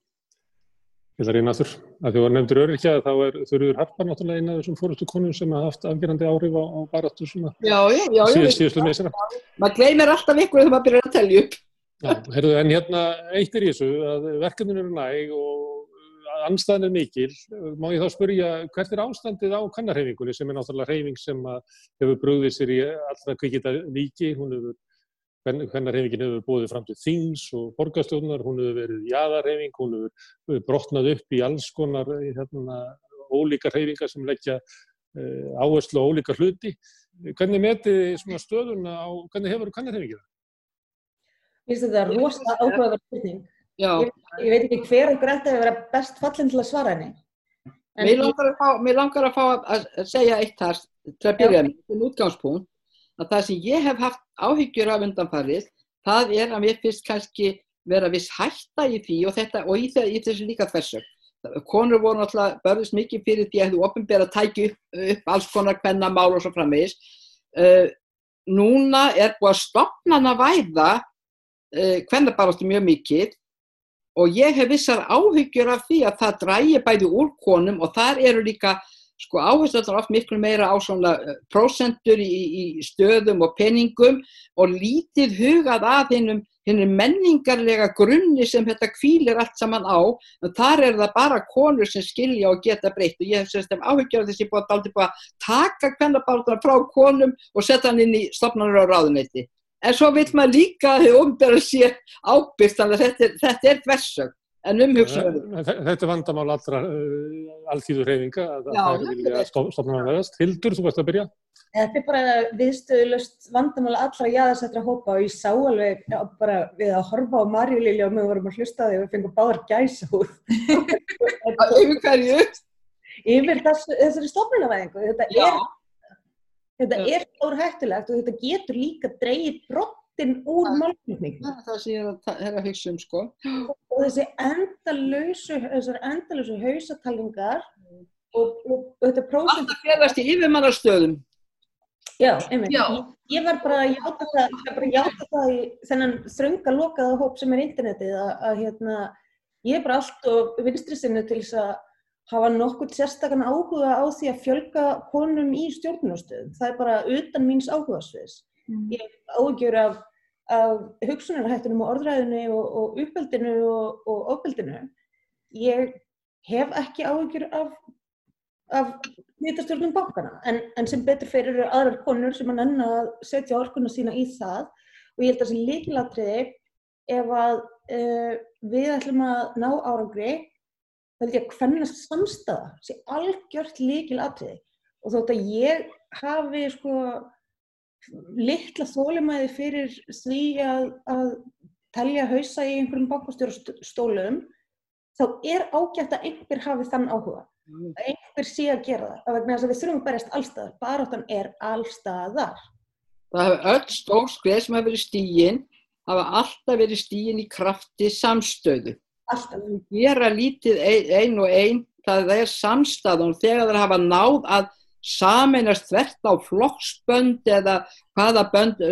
Ég ætla að reyna aftur. Að því að nefndur öryrkja þá er þurfur harpar náttúrulega eina af þessum fórustu konum sem hafa haft afgerandi áhrif á, á baráttu svona Já, já, já. síðustu meðsina. Maður gleymir alltaf ykkur þegar maður byrjar að telja upp. Já, heyrðu, en hérna eitt er í þessu að verkefninu eru næg og anstæðan er mikil. Má ég þá spyrja hvert er ástandið á kannarhefingunni sem er náttúrulega reyfing sem hefur brúðið sér í allra kvikita líki. Hún hefur hvernarhefingin hefur búið fram til þings og borgarstjóðunar, hún hefur verið jæðarhefing, hún hefur brotnað upp í alls konar hérna, ólíkar hefingar sem leggja uh, áherslu á ólíkar hluti. Hvernig metið stöðuna á, hvernig hefur hvernarhefingin það? Mér finnst þetta rosalega áhugaverð spurning. Ég, ég veit ekki hver ykkur ætti að vera best fallin til að svara henni. Mér langar, fá, mér langar að fá að segja eitt þar til að byrja með, til útgangspunkt að það sem ég hef haft áhyggjur af undanfarið, það er að mér finnst kannski vera viss hætta í því og, þetta, og í, það, í þessu líka þversög. Konur voru náttúrulega börðist mikið fyrir því að þú opinbera tæki upp, upp alls konar kvennamál og svo framvegis. Uh, núna er búið að stopnana væða uh, kvennabarástu mjög mikið og ég hef vissar áhyggjur af því að það drægi bæði úr konum og þar eru líka sko áhersluðar oft miklu meira á svona prósentur í, í stöðum og peningum og lítið hugað að hinnum hinnum menningarlega grunni sem þetta kvílir allt saman á. En þar er það bara konur sem skilja og geta breytt. Og ég hef sérst um áhyggjör þess að ég búið að, búið að taka kvennabártuna frá konum og setja hann inn í stopnarnar á ráðuneyti. En svo vil maður líka þau umbera sér ábyrst þannig að þetta er, er þversög en umhugsaður. Þetta er vandamál allra alþýður reyfinga að það er vilja stofna að veðast. Hildur, þú varst að byrja. Þetta er bara viðstöðulust vandamál allra jáðarsettra hópa og ég sá alveg já, bara við að horfa á Marju Lilja og við vorum að hlusta því og við fengum báðar gæsa húð. [laughs] Yfir hverju? Yfir þessari stofnunavæðingu. Þetta Já. er, þetta Já. er stór hættulegt og þetta getur líka dreigið brottin úr málflutningu. Það er það sem ég er að, hugsa um, sko. Og þessi endalösu, þessar endalösu hausatalningar og, og, og þetta prósent Alltaf félast í yfirmannastöðum. Já, einmitt. Já. Ég, ég var bara að játa það, ég var bara að játa það í þennan þrönga lokaða hóp sem er internetið að, að hérna, ég er bara allt og vinstri sinni til þess að hafa nokkuð sérstakann áhuga á því að fjölga konum í stjórnustöðum. Það er bara utan míns áhugasviðs. Ég hef áhugjur af, af hugsunarhættunum og orðræðinu og, og uppeldinu og, og ofbeldinu. Ég hef ekki áhugjur af af nýttastjórnum bankana en, en sem betur fyrir aðrar konur sem að nenna að setja orkuna sína í það. Og ég held að þessi líkilatriði ef að uh, við ætlum að ná árangri þá held ég að hvernast samstaða sé algjört líkilatriði og þótt að ég hafi sko litla þólimæði fyrir því að, að telja hausa í einhverjum bankastjórastólum þá er ágætt að einhver hafi þann áhuga. Að einhver sé að gera það að vegna þess að við þurfum að berjast allstaðar baráttan er allstaðar Það hafa öll stór skrið sem hafa verið stígin, hafa alltaf verið stígin í krafti samstöðu. alltaf. Gera lítið ein, ein og ein, það er samstæðan og þegar það hafa náð að sameinast þvert á flokksbönd eða hvaða, bönd,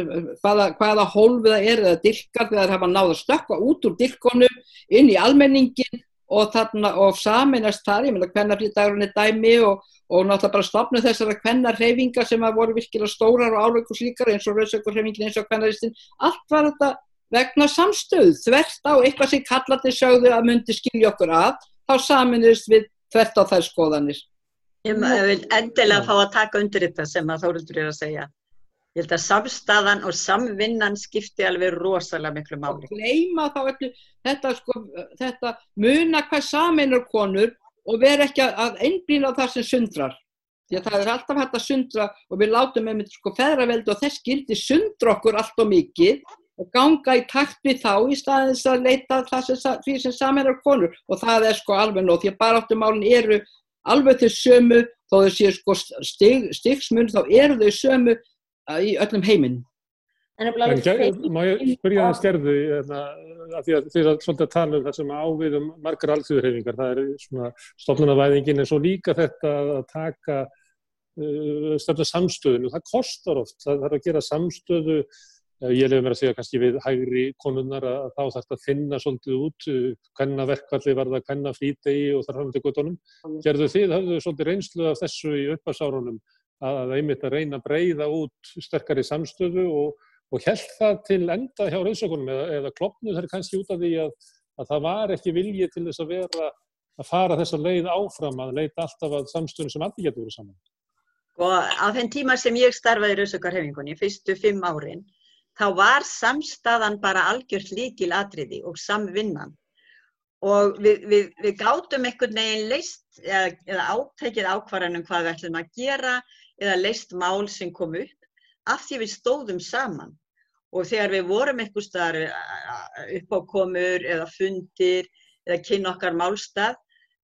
hvaða, hvaða hólfið það er eða dilkar þegar það hafa náð að stökka út úr dilkonum inn í almenningin og, þarna, og sameinast þar, ég meina hvernig dagurinn er dæmi og, og náttúrulega bara stopna þessara hvennar hreyfingar sem að voru virkilega stórar og áleikus líkar eins og rauðsökur hreyfingin eins og hvennaristinn, allt var þetta vegna samstöð, þvert á eitthvað sem kallandi sögðu að myndi skilja okkur að, þá saminuðist við þvert á þær skoðanir. Ég vil endilega fá að taka undir þetta sem að Þóruldur er að segja. Ég held að samstaðan og samvinnan skipti alveg rosalega miklu máli. gleyma þá öllu þetta, sko, þetta muna hvað sameinar konur og vera ekki að- einblýna á það sem sundrar því að það er alltaf hægt að sundra og við látum með mynd sko feðraveldi og þess gildi sundra okkur allt og mikið og ganga í takt við þá í staðins að leita að það sem, því sem sameinar konur og það er sko alveg nóg því að baráttumálin eru alveg þau sömu þó þau séu sko stig, stigsmun þá eru þau sömu uh, í öllum heiminn. Má ég spyrja það skerðu, að því að þið er svolítið að tala um það sem á við um margar alþjóðurhefingar, það er svona stofnunavæðingin en svo líka þetta að taka uh, stefna samstöðinu, það kostar oft, það þarf að gera samstöðu, ég lefði mér að segja kannski við hægri konunnar að þá þarf þetta að finna svolítið út, uh, hvenna verkvalli var það, hvenna flýtegi og þar fram til guttunum. Gerðu þið, hafðu þið svolítið reynslu af þessu í uppasárunum að einmitt að reyna að breyða út sterkari samstöðu og og held það til enda hjá rauðsökunum eða, eða klopnu þær kannski út af því að, að það var ekki vilji til þess að vera að fara þessa leið áfram að leita alltaf að samstöðun sem allir getur verið saman. Og á þeim tíma sem ég starfaði í Rauðsökarhefingunni, fyrstu fimm árin, þá var samstaðan bara algjört líkil atriði og samvinnan. Og við, við, við gátum einhvern veginn leist eða, eða átækið ákvarðanum hvað við ætlum að gera eða leist mál sem kom upp af því við stóðum saman. Og þegar við vorum einhver staðar uppákomur eða fundir eða kynna okkar málstað,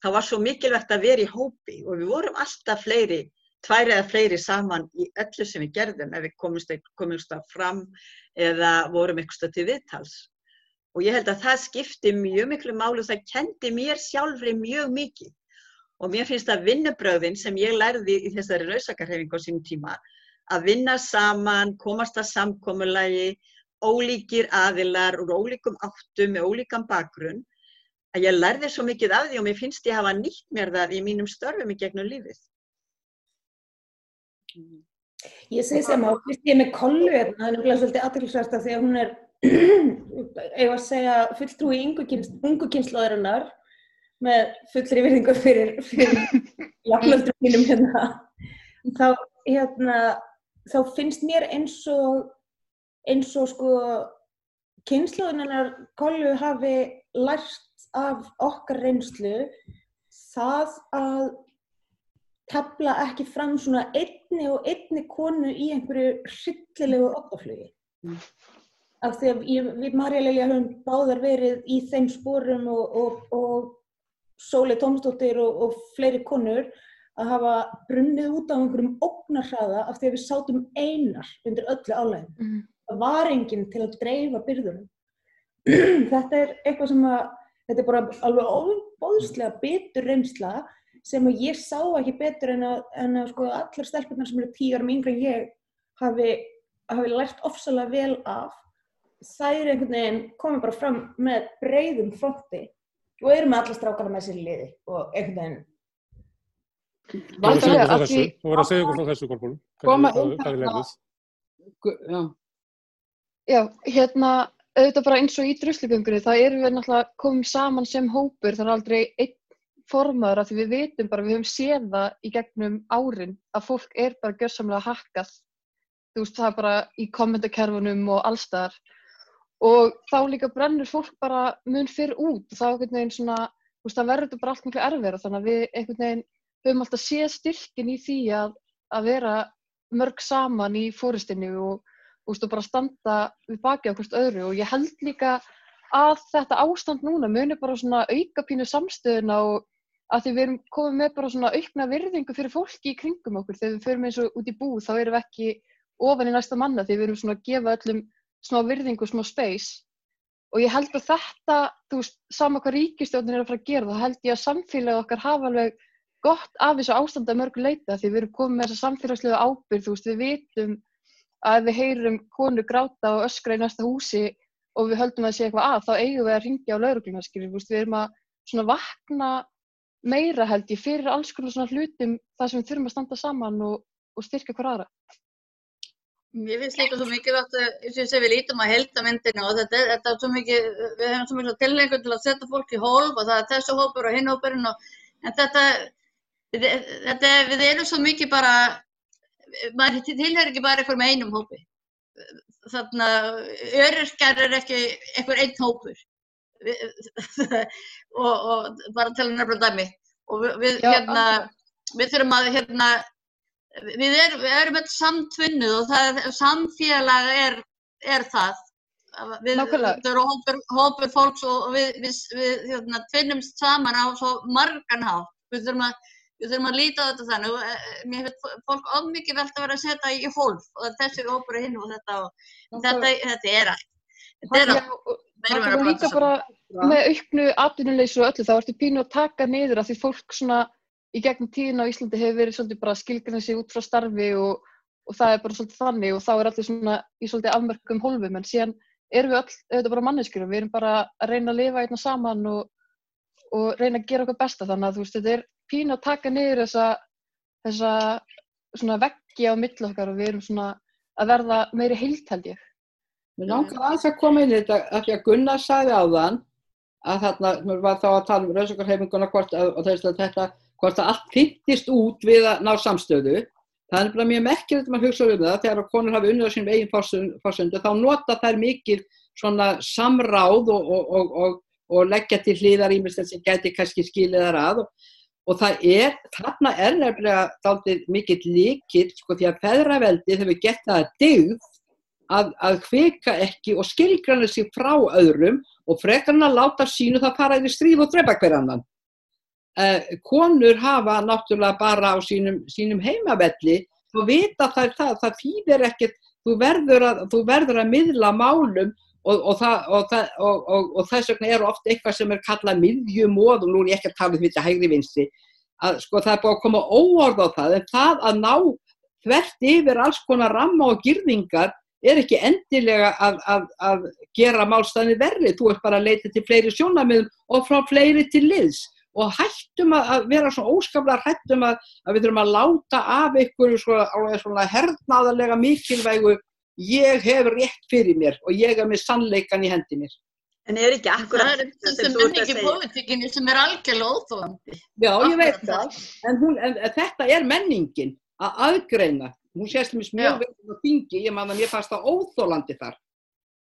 þá var svo mikilvægt að vera í hópi og við vorum alltaf fleiri, tvær eða fleiri saman í öllu sem við gerðum ef við komumst, komumst að fram eða vorum einhverstað til viðtals. Og ég held að það skipti mjög miklu málu og það kendi mér sjálfri mjög mikið. Og mér finnst að vinnubröðin sem ég lærði í þessari rauðsakarhefingu á sínum tíma, að vinna saman, komast að samkomulagi, ólíkir aðilar úr ólíkum áttum með ólíkan bakgrunn, að ég lærði svo mikið af því og mér finnst ég hafa nýtt mér það í mínum störfum í gegnum lífið. Ég segi sem á, með kollu hérna, það er nefnilega svolítið aðtilsvært af því að hún er, [clears throat] ef að segja, fulltrúi ungu kynnslóðurinnar með fullri virðingu fyrir, fyrir [laughs] jafnöldur mínum hérna, þá, hérna, þá finnst mér eins og, eins og sko, kynnslóðurinnar kollu hafi lært af okkar reynslu það að tefla ekki fram svona einni og einni konu í einhverju hryllilegu okkaflugi. Mm. Af því að ég, við Marja Lilja höfum báðar verið í þeim sporum og, og, og Sóli Tómsdóttir og, og fleiri konur að hafa brunnið út á einhverjum ógnarhraða af því að við sátum einar undir öllu álægum. Mhm. Það var enginn til að dreifa byrðunum. [clears throat] þetta er eitthvað sem að, þetta er bara alveg óbóðslega betur reynsla sem ég sá ekki betur en að, en að sko allar stelpunar sem eru tíu árum yngri en ég hafi, hafi lært ofsalega vel af. Það er einhvern veginn komið bara fram með breyðum fronti og eru með alla strákana með sér í liði og einhvern veginn Þú voru að segja okkur frá að þessu, því- þú voru að segja okkur frá þessu, Kolbrún. Koma Hvað inn hvað er? Gu- Já, Já, hérna, auðvitað bara eins og í druslugöngunni, það erum við náttúrulega komið saman sem hópur, það er aldrei einn formaður af því við vitum bara, við höfum séð það í gegnum árin að fólk er bara gjörsamlega hakkað, þú veist, það bara í kommentakerfunum og allstaðar og þá líka brennur fólk bara mun fyrr út. Og þá einhvern veginn svona, þú veist, það verður bara allt miklu erfiðara. Þannig að við einhvern veginn höfum alltaf séð styrkin í því að, að vera mörg saman í fóristinni og og bara standa við baki á hvort öðru. Og ég held líka að þetta ástand núna muni bara svona auka pínu samstöðuna og að því við erum komið með bara svona aukna virðingu fyrir fólki í kringum okkur. Þegar við förum eins og út í búð þá erum við ekki ofan í næsta manna því við erum svona að gefa öllum smá virðingu smá space. Og ég held að þetta, þú veist, sama hvað ríkistjórnin er að fara að gera þá held ég að samfélagið okkar hafa alveg gott af þessu ástandi að mörgu leita því við erum komið með þessa samfélagslegu ábyrgð, þú veist, við vitum að ef við heyrum konu gráta og öskra í næsta húsi og við höldum að sé eitthvað að, þá eigum við að ringja á laurugluna, skiljum, við erum að svona vakna meira held ég fyrir alls konar svona hlutum þar sem við þurfum að standa saman og, og styrka hver aðra. Mér finnst líka svo mikilvægt eins og ég segi við lítum að helda myndina og þetta, þetta er svo mikið, við hefum svo mikið tilhengur til að setja fólk í hólf og það er þessu hópur og hinn hópurinn og en þetta, þetta, við erum svo mikið bara, maður tilhör ekki bara einhverjum einum hópi. Þannig að öryrkjar er ekki einhver einn hópur og, og bara til að nefna dæmi og við, Já, hérna, við þurfum að hérna við erum, við erum öll samtvinnuð og það er, samfélag er, er það. Við, Nákvæmlega. það eru hópur, hópur fólks og við, við, við hérna, tvinnumst saman á svo margan hátt. Við þurfum að, við þurfum að líta á þetta þannig. og, eh, Mér finnst fólk of mikið velt að vera að setja í hólf og þessi er hinn og þetta og þetta, þetta er allt. Þetta er allt. Það er líka bara með auknu atvinnuleysu og öllu, þá ertu pínu að taka niður að því fólk svona í gegnum tíðin á Íslandi hefur verið svolítið bara skilgrinn sig út frá starfi og, og það er bara svolítið þannig og þá er allir svona í svolítið afmörkum hólfum en síðan erum við öll, auðvitað bara manneskjur og við erum bara að reyna að lifa einna saman og, og reyna að gera okkar besta þannig að þú veist, þetta er pínu að taka niður þessa, þessa svona veggi á milli okkar og við erum svona að verða meiri heilt held ég. Mér langar aðeins að koma inn í þetta af því að Gunnar sagði áðan að þarna, mér var þá að tala um rauðsökarheiminguna og þess að þetta, hvort að allt fylltist út við að ná samstöðu. Það er bara mjög merkilegt að maður hugsa um það þegar að konur hafi unnið á sínum eigin forsöndu þá nota þær mikið svona samráð og, og, og, og, og leggja til hlýðar ímestlega sem gæti kannski skilið þar að og, það er, þarna er nefnilega dálítið mikill líkill sko því að feðraveldið hefur gett það að dyggð að, að hvika ekki og skilgrana sig frá öðrum og frekarna láta sínu það fara yfir stríð og drepa hver annan. Uh, konur hafa náttúrulega bara á sínum, sínum heimavelli og vita þær það, það þýðir ekkert, þú verður að, þú verður að miðla málum og, og, og, og, þess vegna er oft eitthvað sem er kallað miðjumóð og nú er ég ekki að tala um þetta hægri vinstri, að sko það er búið að koma óorð á það en það að ná þvert yfir alls konar ramma og girðingar er ekki endilega að, að, að gera málstæðinni verri, þú ert bara að leita til fleiri sjónamiðum og frá fleiri til liðs og hættum að, að vera svona óskaplega hættum að, að við þurfum að láta af einhverju svona, svona hernaðarlega mikilvægu ég hef rétt fyrir mér og ég er með sannleikan í hendi mér. En er ekki Það akkurat er þetta þessi sem þú ert að menning í segja? pólitíkinni sem er algjörlega óþólandi. Já, ég veit það, en, hún, en þetta er menningin að aðgreina. Hún sést mér mjög vel á þingi, ég man að mér fannst það óþólandi þar.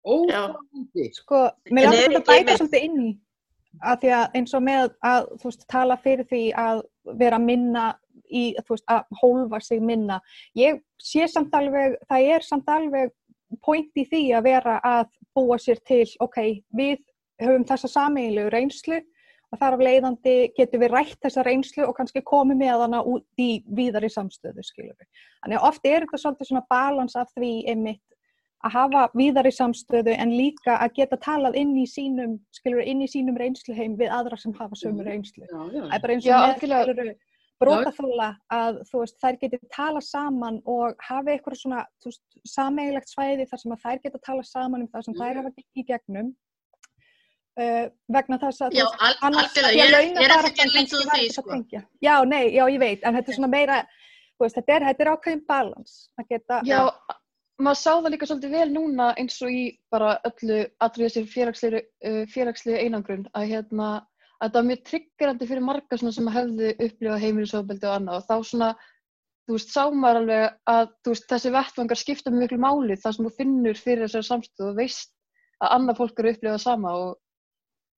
Óþólandi. Sko, mér En langar er svolítið að bæta svolítið inn í. að því að eins og með að þú veist, tala fyrir því að vera minna í, þú veist, að hólfa sig minna. Ég sé samt alveg, það er samt alveg point í því að vera að búa sér til, ok, við höfum þessa sameiginlegu reynslu og þar af leiðandi getum við rætt þessa reynslu og kannski komið með hana út í víðari samstöðu, skilur við. Þannig að oft er þetta svolítið svona balans af því einmitt að hafa víðari samstöðu en líka að geta talað inn í sínum, skilur við, inn í sínum reynsluheim við aðra sem hafa sömu reynslu. Já, já. Það er bara eins Já, og með, skilur við, brotaþóla að þú veist, þær geti tala saman og hafi eitthvað svona, veist, sameigilegt svæði þar sem að þær geta tala saman um það sem þær hafa gengið í gegnum uh, vegna þess að, Já, al- annars að ég er- ég er ekki kannski lítið úr var því, að sko. tengja. Já, nei, já, ég veit, en þetta er svona meira, þú veist, þetta er, þetta er ákveðin balans að geta, Já, maður sá það líka svolítið vel núna eins og í bara öllu allri þessi félagslegu, uh, félagslegu einangrun að hérna að það var mjög triggerandi fyrir marga svona sem hefðu upplifað heimilisofbeldi og annað og þá svona þú veist, sá maður alveg að þú veist, þessi vettvangar skipta mjög miklu máli þar sem þú finnur fyrir þessari samstöðu og veist að annað fólk eru að upplifa það sama og,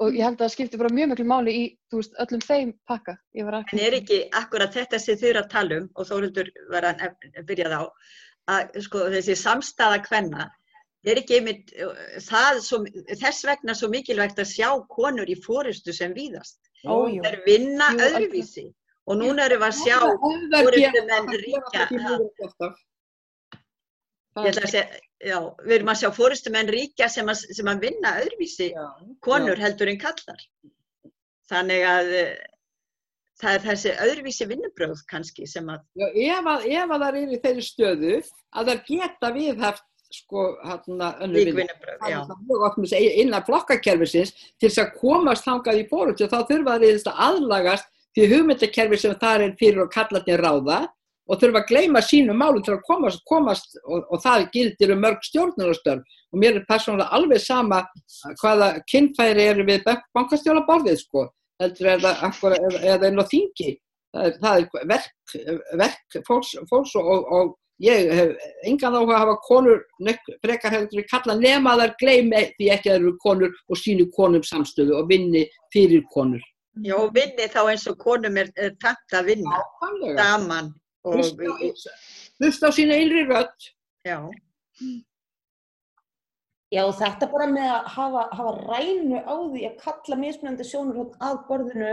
og ég held að það skipti bara mjög miklu máli í, veist, öllum þeim pakka. En er ekki akkurat þetta sem þau eru að tala um og Þóruldur var að byrja þá að sko, þessi samstaða kvenna er ekki einmitt uh, svo, þess vegna svo mikilvægt að sjá konur í fórustu sem víðast. Það er vinna Jú, öðruvísi og núna erum við að sjá gera menn það, gera ríkja. það ekki mögulegt alltaf. Ég ætla að segja, já, við erum að sjá fórustu menn ríkja sem að, sem að vinna öðruvísi Já, konur heldur en kallar. Þannig að uh, það er þessi öðruvísi vinnubröð kannski sem að Já, ef að, ef að það er í þeirri stöðu að það geta viðhaft sko hérna vinnu. vinnubröð, já. með segja innan flokkakerfisins til þess að komast þangað í fórhundu þá þurfa það að aðlagast því hugmyndakerfi sem það er fyrir og kallarnir ráða og þurfa að gleyma sínum málum til að komast, komast og, og það gildir um mörg stjórnarstörf og mér er persónulega alveg sama hvaða kynfæri eru við bankastjólaborðið sko heldur er það eða, eða inn á þingi það er, það er verk, verk fólks, fólks og, og, og ég hef engan áhuga að hafa konur frekar heldur við kalla nema að þær gleymi því ekki að eru konur og sínu konum samstöðu og vinni fyrir konur. Og vinni þá eins og konum er, er takt að vinna Nákvæmlega. Og Hlusta á- sína innri rödd. já, Já, þetta bara með að hafa, hafa rænu á því að kalla mismunandi sjónur að borðinu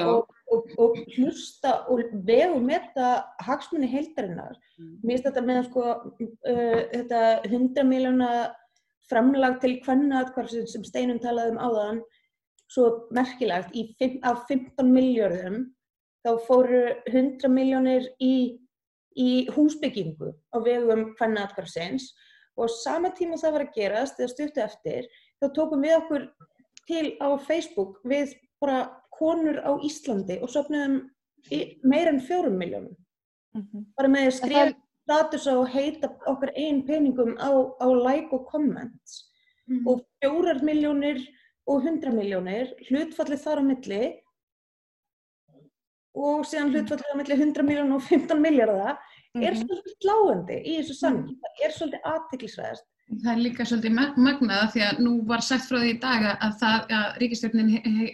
og, og, og hlusta og vegu metta hagsmunni heildarinnar. Mm. Mér finnst þetta með sko, uh, þetta 100 miljóna framlag til kvennaatkvarfsins sem Steinun talaði um áðan svo merkilegt, í, fimm- af 15 miljörðum þá fóru 100 miljónir í, í húsbyggingu á vegum kvennaatkvarfsins og á sama tíma það var að gerast, eða stuttu eftir, þá tókum við okkur til á Facebook við bara konur á Íslandi og sopnaðum meira en fjórum miljónum. Mhm. Bara með að skrifa er- status og heita okkar einn peningum á, á like og comments. Mhm. Og fjórar miljónir og hundra miljónir, hlutfallið þar á milli og síðan hlutfallið á milli 100 miljónir og 15 miljardar er Mhm. svolítið sláandi í þessu samhengi. Það er svolítið aðteklisvæðast. Það er líka svolítið mag- magnað af því að nú var sagt frá því í dag að, það, að ríkistjórnin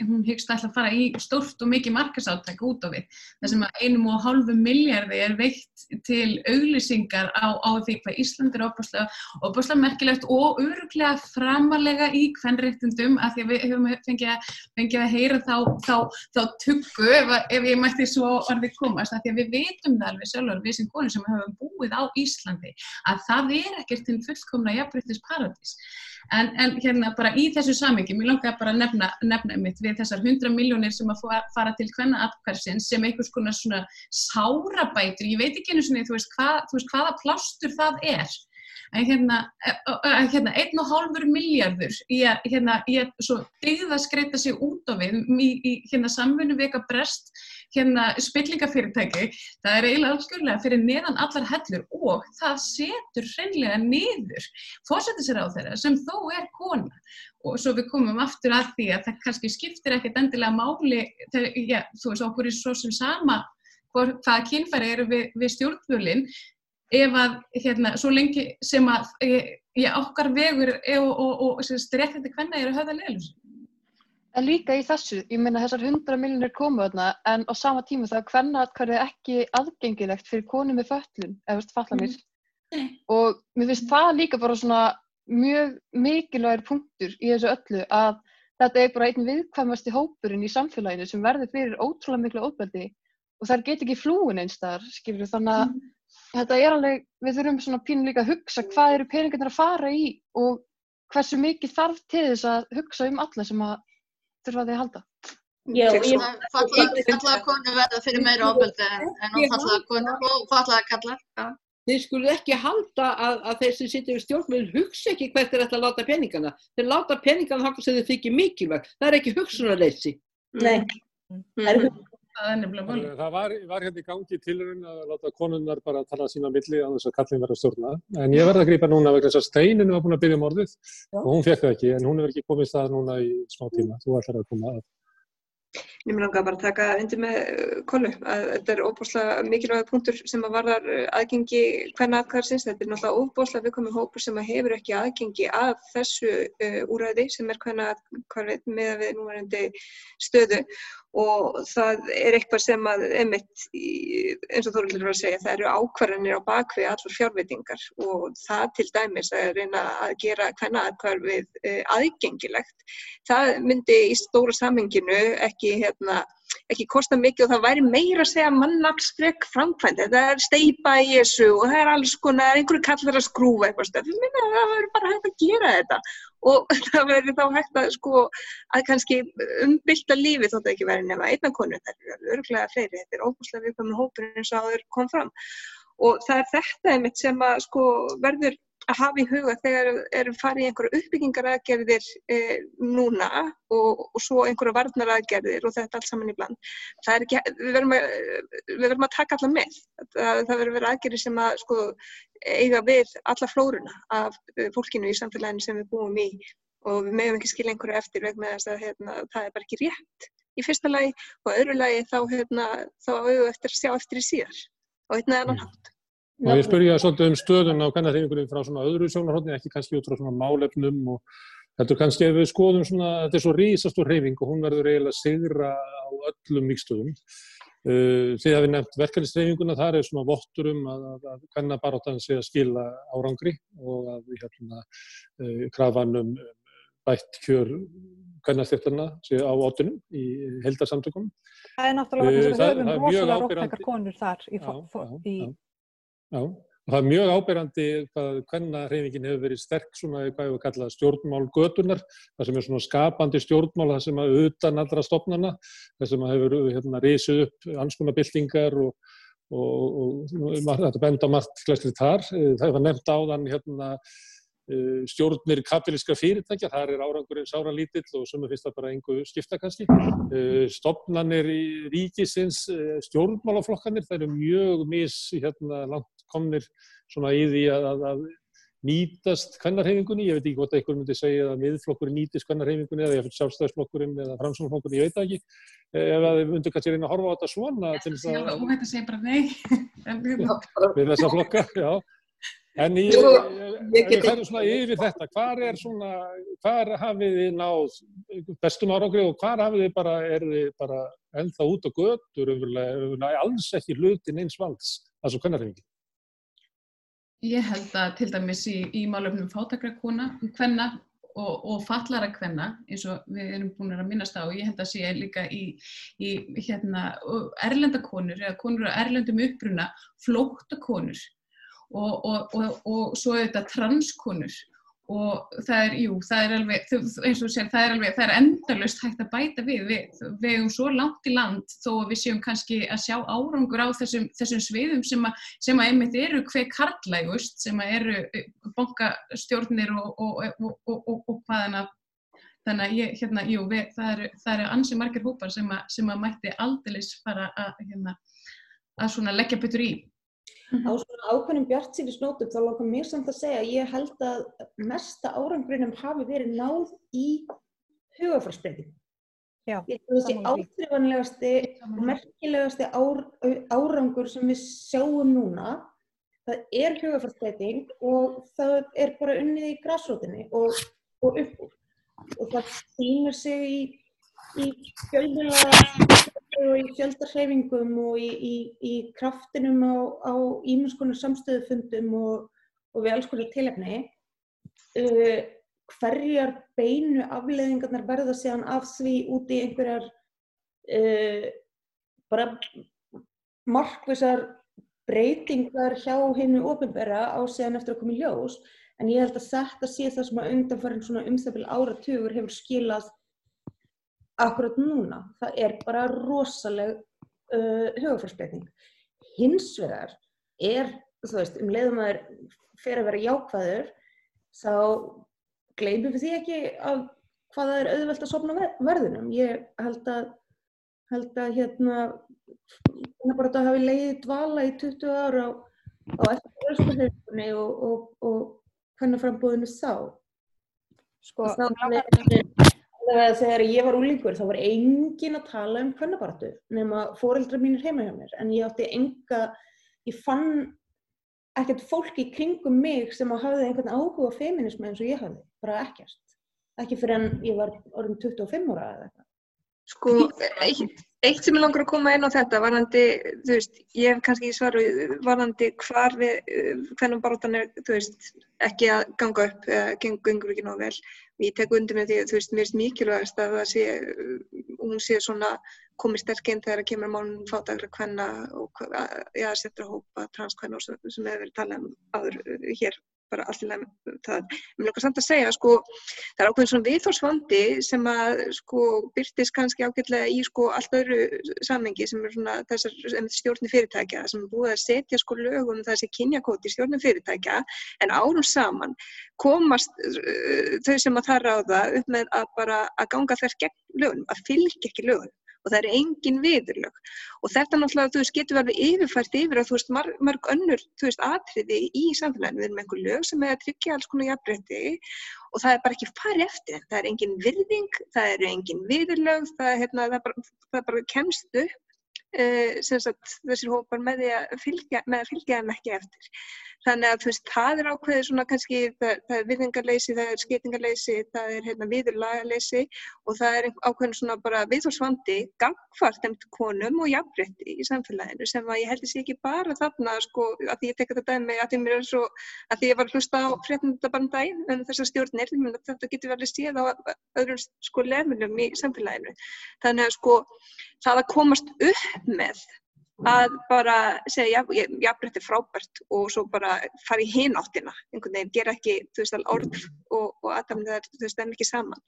hún hyggst alltaf að fara í stórt og mikið markasáttak út á við. Það sem að einum og hálfu miljardi er veitt til auglýsingar á, á því hvað Ísland er opaslega merkilegt og öruglega framarlega í kvennréttundum af því að við höfum fengið að, fengið að heyra þá, þá, þá tuggu ef, að- ef ég mætti svo orðið komast því að við vitum það alveg sjálfur við sem konur sem höfum búið á Íslandi að það er ekkert til fullkomna jafnbryttis paradís. En, en hérna bara í þessu samingi, mér langar bara að nefna, nefna mitt við þessar 100 miljónir sem að fa- fara til hvenna atkværsins sem einhvers konar svona sárabætur, ég veit ekki einu svona, þú veist, hvað, þú veist hvaða plástur það er. En hérna, hérna einn og hálfur miljardur að, hérna, að svo digða skreita sig út á við í, í hérna samfunnu veka brest hérna spillingafyrirtæki, það er eiginlega algjörlega fyrir neðan allar hellur og það setur hreinlega niður fórsættisir á þeirra sem þó er kona. Og svo við komum aftur að því að það kannski skiptir ekkert endilega máli þegar, já, þú veist, okkur er svo sem sama hvaða kynfæri eru við, við stjórnvölinn ef að, hérna, svo lengi sem að e, já, okkar vegur e, og, og, og, réttindi hvenna eru höfða leilus. En líka í þessu, ég meina þessar 100 miljonir komu þarna en á sama tíma það hvernig atkvæði ekki aðgengilegt fyrir konu með föllun, eða veist fallanir. Og mér finnst það líka bara svona mjög mikilvægir punktur í þessu öllu að þetta er bara einn viðkvæmasti hópurinn í samfélaginu sem verður fyrir ótrúlega miklu óbeldi og það get ekki flúin eins þar, skilur þannig að þetta er alveg, við þurfum svona pínu líka að hugsa hvað eru peningarnir að fara í og hversu mikið þarf til þess að hugsa um alla sem að þurfa því að halda. Já, ég, Fallaða konur verða fyrir meira ofbeldi en, ófallaða konur og fallaða kallar. Já. Þeir skulu ekki halda að, að þeir sem sitja í stjórnmjöl hugsa ekki hvert þeir ætla að láta peningana. Þeir láta peningana þangað sem þeir þykir mikilvægt. Það er ekki hugsunarleysi. nei, það er Það er nefnilega málið. Það var, var hérna í gangi tilurinn að láta konunnar bara tala sína milli á þess að kallin verða stjórna. En ég verða að grípa núna vegna þess að steininu var búin að byrja um orðið og hún fekk það ekki en hún hefur ekki komið stað núna í smá tíma. Þú ætlar að koma að. Mér langar bara að taka undir með uh, kollu að þetta er óbúslega mikilvæg punktur sem að varðar uh, aðgengi hvernig aðkvæðarsins. Þetta er náttúrulega óbúslega viðkomið hópur sem að hefur ekki aðgengi að þessu uh, úræði sem er hvernig aðkvæðarið með að við núverandi stöðu og það er eitthvað sem að emitt, eins og Þorvaldur var að segja, það eru ákvarðanir á bakvið allar fjárveitingar og það til dæmis að reyna að gera hvernig aðkvæðarið uh, aðgengilegt. Það myndi í stóra samenginu ekki hérna, ekki kosta mikið og það væri meira að segja mannaflsfrek framkvæmd. Þetta er steipa í þessu og það er alls konar, einhverju kallar að skrúfa það verður bara hægt að gera þetta og [laughs] það verður þá hægt að sko að kannski umbylta lífi þótt að ekki verið nema einna konu. Það eru örglega fleiri, þetta er óbúslega viðkvæmur hópur eins og áður kom fram. Og það er þetta einmitt sem að sko verður að hafa í huga þegar erum farið í einhverju uppbyggingaraðgerðir e, núna og, og svo einhverju varnaraðgerðir og þetta allt saman í bland. Það er ekki, við verðum að, við verðum að taka alla með. Það, það verður vera aðgerðir sem að sko eiga við alla flóruna af e, fólkinu í samfélaginu sem við búum í og við meðum ekki skilja einhverju eftir vegna þess að hérna, það er bara ekki rétt í fyrsta lagi og öðru lagi þá, hérna, þá auðvitað eftir að sjá eftir í síðar og einn eða annan hátt. Og ég spyrja svolítið um stöðun á kannarhefingunum frá svona öðru sjónarhóttni, ekki kannski út frá svona málefnum og þetta er kannski ef við skoðum svona, þetta er svo rísastur hreyfing og hún verður eiginlega sigra á öllum mikstöðum. Uh, þið hafið nefnt verkefnisreifinguna, þar er svona vottur um að, að, að kannar baróttan sé að skila árangri og að hérna, uh, krafan um bætt kjör kannarstjættarna sé á óttunum í heldarsamtökunum. Það er náttúrulega Uh, það- það er mjög rosalega Já, og það er mjög áberandi hvað hvernarhreyfingin hefur verið sterk svona, hvað hefur kallað stjórnmál götunar, það sem er svona skapandi stjórnmál, það sem að utan allra stopnana, það sem að hefur hérna risið upp anskunabildingar og, og, og, og þetta benda margt glæsli þar. Eh, Það var nefnt áðan hérna eh, stjórnir kapitalíska fyrirtækja, þar er árangurinn sára lítill og sem finnst það bara einhver skipta kannski. Eh, Stopnanir í ríkisins, stjórnmálaflokkanir, það eru mjög mis hérna, langt komnir svona í því að, að, að nýtast kvennarhefingunni, ég veit ekki hvort einhver myndi segja að miðflokkurinn nýtist kvennarhefingunni eða sjálfstæðisflokkurinn eða framsóknarflokkurinn, ég veit ekki. Eh, Ef að þið myndu kannski reyna að horfa á þetta svona Ég til þess að alveg óhætt að segja bara nei. [laughs] Við þessa flokka, já. En í, Jú, ef ég við færum svona yfir þetta, hvar er svona, hvar hafið þið náð bestum árangri og hvar hafið þið bara, er þið bara ennþá út á götur, umverulega, alls ekki hlutin eins valds, það svo kvennarhefingi. Ég held að til dæmis í, í málefnum fátakra kona, hvenna og, og fallara kvenna eins og við erum búin að minnast á, ég held að sé líka í, í hérna, erlenda konur eða konur á erlendum uppruna, flókta konur og, og, og, og svo auðvitað transkonur og það er, jú, það er alveg, eins og þú sér, það er alveg, það er endalust hægt að bæta við, við, við erum svo langt í land þó við séum kannski að sjá árangur á þessum, þessum sviðum sem að, sem að einmitt eru hver karlægust, sem að eru eh, bankastjórnir og, og, og, og, og, og hvaðan að Þannig að ég, hérna, jú, við, það eru, eru ansi margir hópar sem að, sem að mætti aldeilis fara að, hérna, að svona leggja betur í. Á svona ákveðnum bjart síni snótum þá langar mér samt að segja að ég held að mesta árangurinnum hafi verið náð í hugafærsbreyting. Já, Ég held að þessi áþrifanlegasti og merkilegasti ár, árangur sem við sjáum núna það er hugafærsbreyting og það er bara unnið í græsrótinni og, og upp úr. Og það sýnir sig í í fjölmjöla og í fjöldarhreyfingum og í, í, í kraftinum á, ímennskonar samstöðufundum og, og við alls konar tilefni uh, hverjar beinu afleðingarnar verða síðan af því út í einhverjar uh, bara markvisar breytingar hjá hennu ofinbera á síðan eftir að koma í ljós. En ég held að þetta sé það sem að undanfærin svona umþöfil áratugur hefur skilað akkurat núna. Það er bara rosaleg uh, hugafærsbreyting. Hins vegar er, þú veist, um leiðum að það fer að vera jákvæður, þá gleymum við því ekki að hvaða er auðvelt að sopna verðinum. Ég held að, held að hérna, hérna bara þetta hafi leiðið dvala í 20 ára á, á eftirhverjum og, og, og hvernig frambúðinu sá. Sko, þegar ég var úlingur þá var engin að tala um hvernabartu nema fóreldra mínir heima hjá mér. En ég átti enga, ég fann ekkert fólki kringum mig sem að hafði einhvern áhuga feminismi eins og ég hafði, bara ekkert. Ekki fyrir en ég var orðin 25 ára eða eitthvað. Sko, eitt, eitt sem ég langar að koma inn á þetta varðandi, þú veist, ég hef kannski svaru varðandi hvar við, hvernig baróttan er, þú veist, ekki að ganga upp gengur ekki nóg vel. Ég tek undir með því að, þú veist, mér er mikilvægast að það sé, hún sé svona komið sterk inn þegar það kemur málum fátagra hvenna og, já, setra hópa transkvenna og sem hefur verið talað um aður hér bara allt í lagi það. Mér lókar samt að segja, sko, það er ákveðin svona viðhórsvandi sem að, sko, byrtist kannski ágætlega í, sko, allt öðru samengi sem er svona þessar stjórnir fyrirtækja sem er búið að setja, sko, lögum þessi kynjakóti stjórnir fyrirtækja en árum saman komast uh, þau sem að það ráða upp með að bara að ganga þess gegn lögunum, að fylgja ekki lögunum og það er engin viðurlög. Og þetta náttúrulega, þú veist, getur verið yfirfært yfir að þú veist, marg, mörg önnur, þú veist, atriði í samfélaginu, við erum einhver lög sem er að tryggja alls konar jafnbreytti og það er bara ekki farið eftir, það er engin virðing, það eru engin viðurlög, það hérna, það bara, það bara kemst upp, uh, þessir hópar með að fylgja, með að fylgja þeim ekki eftir. Þannig að veist, það er ákveðið svona kannski, það, það er viðingarleysi, það er skeitingarleysi, það er hérna viðurlagaleysi og það er ákveðin svona bara viðhórsvandi gangfart þeim konum og jafnbrytti í samfélaginu sem að ég held sé ekki bara þarna sko að því ég tekka þetta dæmi að því mér er svo, að því ég var hlusta á fréttundabandæn en þessar stjórnir, þetta getur verið séð á öðrum sko lefnum í samfélaginu. Þannig að sko það að komast upp með að bara segja jafnrætt er frábært og svo bara fara í hináttina einhvern veginn, gera ekki, þú veist, orð og, og aðdæmið það, þú veist, stemmi ekki saman.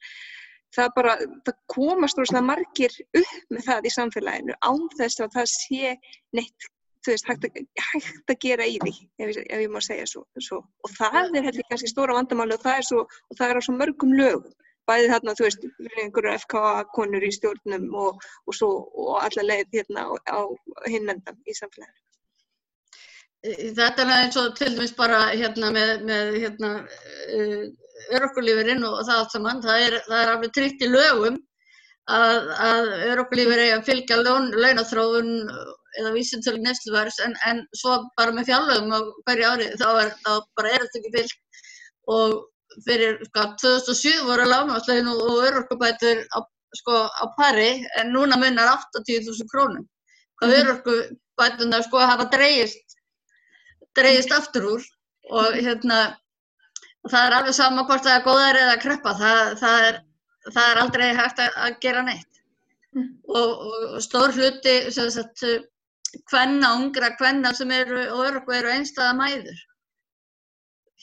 Það bara, það komast rosalega margir upp með það í samfélaginu án þess að það sé neitt, þú veist, hægt að, hægt að gera í því, ef, ef ég má segja svo, svo. og það er heldur kannski stóra vandamáli og það er svo, og það er á svo mörgum lögum bæði þarna, þú veist, einhverju FKA-konur í stjórnum og, og, svo, og alla leið hérna á, á hinmendan í samfélaginu. Þetta er eins og til dæmis bara hérna með, með hérna, örokkulífurinn og það allt saman, það er, það er alveg tryggt í lögum að, að örokkulífur er að fylgja laun, launathrófun eða vísintölu nefnsluvers en, en svo bara með fjárlögum á hverju ári þá er bara er þetta ekki fylgt og fyrir sko, 2007 voru lágnáðslegin og, örorkubætur á, sko, á pari en núna munnar 80.000 krónum. Hvað mm. örorkubætunar sko hafa dreyist, dreyist aftur úr og hérna það er alveg sama hvort það er góðar eða kreppa, það, það, er, það er aldrei hægt að, að gera neitt. Mm. Og, og stór hluti, sem sagt, hvenna, ungra hvenna sem eru og örorku eru einstæða mæður.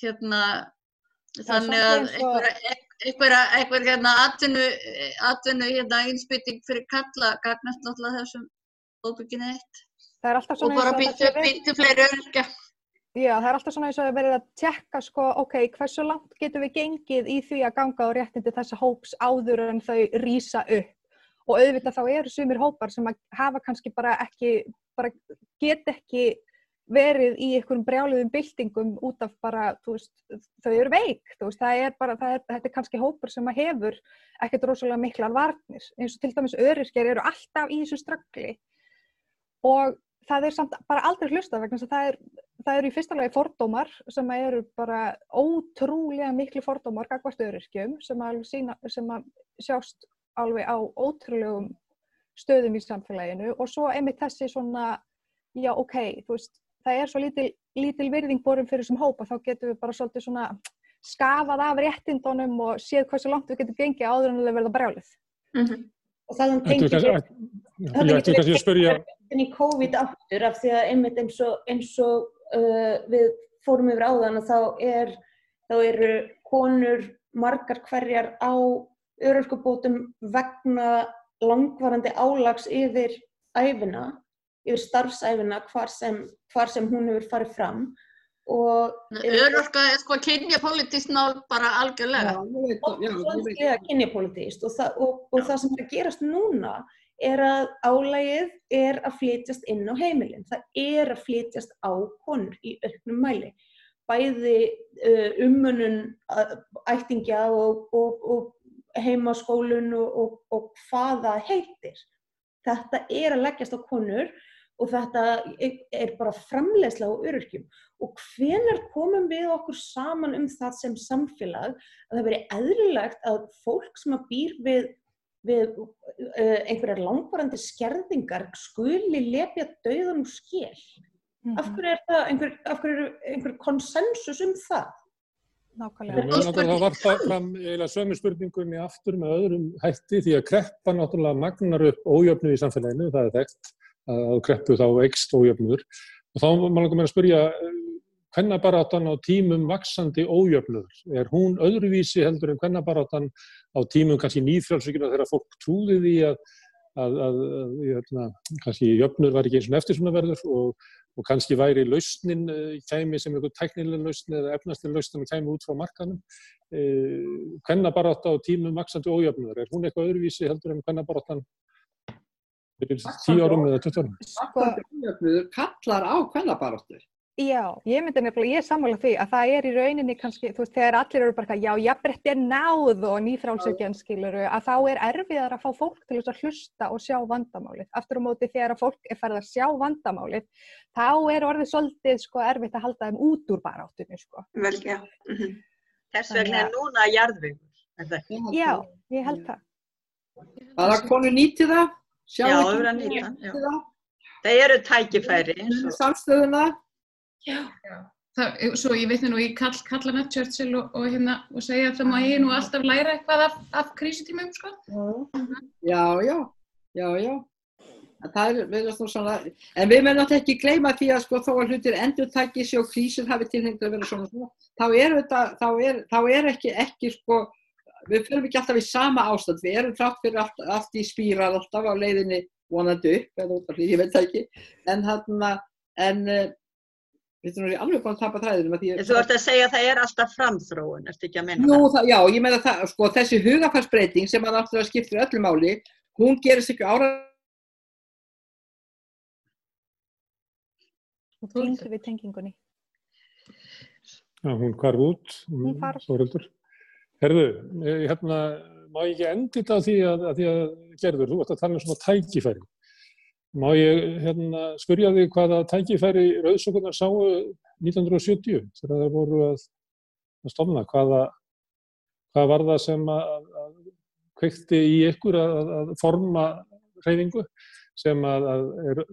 Hérna, Þannig að einhver, einhver hérna atvinnu, atvinnu hérna einsbytting fyrir kalla gagnast náttúrulega þessum óbygginu eitt. Það er alltaf svona og bara býta býta fleiri örkja. Já, það er alltaf svona eins og að verið að tjekka sko, ok, hversu langt getum við gengið í því að ganga á réttindi þessa hóps áður en þau rýsa upp og auðvitað þá eru sumir hópar sem að hafa kannski bara ekki, bara get ekki verið í einhverjum brjáliðum byltingum út af bara, veist, þau eru veik, veist, það er bara, það er, þetta er kannski hópur sem að hefur ekkert rosalega miklar varnir, eins og til dæmis öryskjar eru alltaf í þessu ströggli og það er samt bara aldrei hlusta vegna það er, það eru í fyrsta lagi fordómar sem eru bara ótrúlega miklu fordómar gagvart öryskjum sem að, sína, sem að sjást alveg á ótrúlegum stöðum í samfélaginu. Og svo einmitt þessi svona, já ok, þú veist, það er svo lítil, lítil virðing borum fyrir þessum hópa, þá getum við bara svolítið svona skafað af réttindunum og séð hversu langt við getum gengið áður en það verða brjálið. Mm -hmm. Og það tengir við að í COVID aftur af því að einmitt eins og, eins og uh, við fórum yfir áðan að þá, er, þá eru konur margar hverjar á örorkubótum vegna langvarandi álags yfir æfina, yfir starfsæfina hvar sem, hvar sem hún hefur farið fram og Örorka er sko kynja politískt mál bara algjörlega. Já, það, svolítið kynjapolítíst og, það- og, og það sem er að gerast núna er að álægið er að flytjast inn á heimilin. Það er að flytjast á konur í auknum mæli. Bæði uh, ummunun uh, ættingja og, og, heimaskólun og, og, og hvað það heitir. Þetta er að leggjast á konur og þetta er bara framleiðsla á öryrkjum. Og hvenar komum við okkur saman um það sem samfélag að það veri eðlilegt að fólk sem að býr við, við uh, einhverjar langvarandi skerðingar skuli lepja dauðan úr skél. Af hverju er það einhver, af hverju er einhver konsensus um það? Nákvæmlega. Mér langar að varpa fram eiginlega sömu spurningunni aftur með öðrum hætti því að kreppa náttúrulega magnar upp ójöfnu í samfélaginu, það er þekkt að kreppu þá eikst ójöfnur og þá maður langar mér að spyrja hvernabaráttan á tímum vaksandi ójöfnur, er hún öðruvísi heldur en hvernabaráttan á tímum kannski nýðfjálfsvíkina þegar fólk trúði því að, að, að, að kannski jöfnur var ekki eins og eftir svona verður og og kannski væri lausnin uh, kæmi sem einhver teknileg lausn eða efnastin lausn sem kæmi út frá markanum. Uh, Kvennabarátta á tímum vaksandi ójöfnur, er hún eitthvað öðruvísi heldur en kvennabaráttan fyrir 10 árum eða 20 árum? Sko, Jöfnuður kallar á kvennabaráttu. Já, ég myndi nefnilega, ég er sammála því að það er í rauninni kannski, þú veist, þegar allir eru bara já, jafnbreytti er náð og nýfrálsökjan skiluru, að þá er erfiðar að fá fólk til þess að hlusta og sjá vandamálið. Aftur á móti þegar að fólk er farið að sjá vandamálið, þá er orðið svolítið sko erfitt að halda þeim út úr baráttunni, sko. Vel, já. Mm -hmm. Þess vegna er núna jarðvegur. er það ekki? Já, ég held það. Bara að konu nýti það, sjá Já, ekki það já. það, eru tækifæri eins með og samstöðuna. Það, svo ég vitna nú í kall, kalla með Churchill og, og, hérna, og segja að það má ég nú alltaf læra eitthvað af, af krísutímum, sko. Já, já, já, já. En Það er, við erum svona, en við meðum náttúrulega ekki gleyma því að sko þó að hlutir endur tæki sig og krísir hafi tilhengt að vera svona svona, þá er þetta, þá er, þá er ekki, ekki sko, við fyrir ekki alltaf í sama ástand, við erum trátt fyrir allt, allt í spíral alltaf á leiðinni vonandi upp, eða út af því, ég veit það ekki, en hann, en eh, við erum alveg búin að tapa þræðinum að því En þú ert að segja að það er alltaf framþróun, ertu ekki að menna Jú, það? já, ég meina það, sko, þessi hugafarsbreyting sem að náttúrulega skiptir öllu máli, hún gerist ekki ára Þú týndu við tengingunni. Já, hún hvarf út, Hún hvarf. Þórhildur. Herðu, ég- hérna, má ég ekki endi þetta á því að, að því að gerður, þú ert að tala um svona tækifæri. Má ég hérna, spyrja þig hvaða tækifæri rauðsókunar sáu 1970 þegar það voru að, að stofna? Hvaða, hvað var það sem að, að kveikti í ykkur að, forma hreyfingu sem að, er,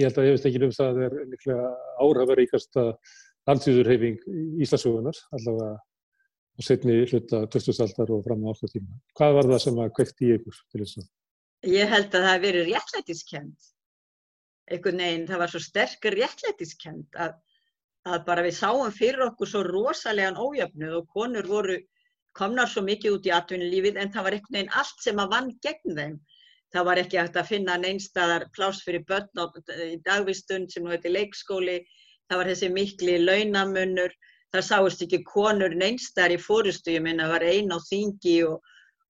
ég held að ég veist ekki um það að er líklega áhrafaríkasta alþjóðurheyfing Íslasögunar, allavega á setni hluta 20. aldar og fram á okkur tíma. Hvað var það sem að kveikti í ykkur til þess að? Ég held að það hef verið réttlætiskend. Einhvern veginn, það var svo sterk réttlætiskend að, að bara við sáum fyrir okkur svo rosalegan ójöfnuð og konur voru komnar svo mikið út í atvinnulífið en það var einhvern veginn allt sem að vann gegn þeim. Það var ekki hægt að finna neinstæðar pláss fyrir börn á, í dagvistund sem nú heitir leikskóli. Það var þessi mikli launamunur. Það sáist ekki konur neinstæðar í fórustu, ég minna var ein á þingi og,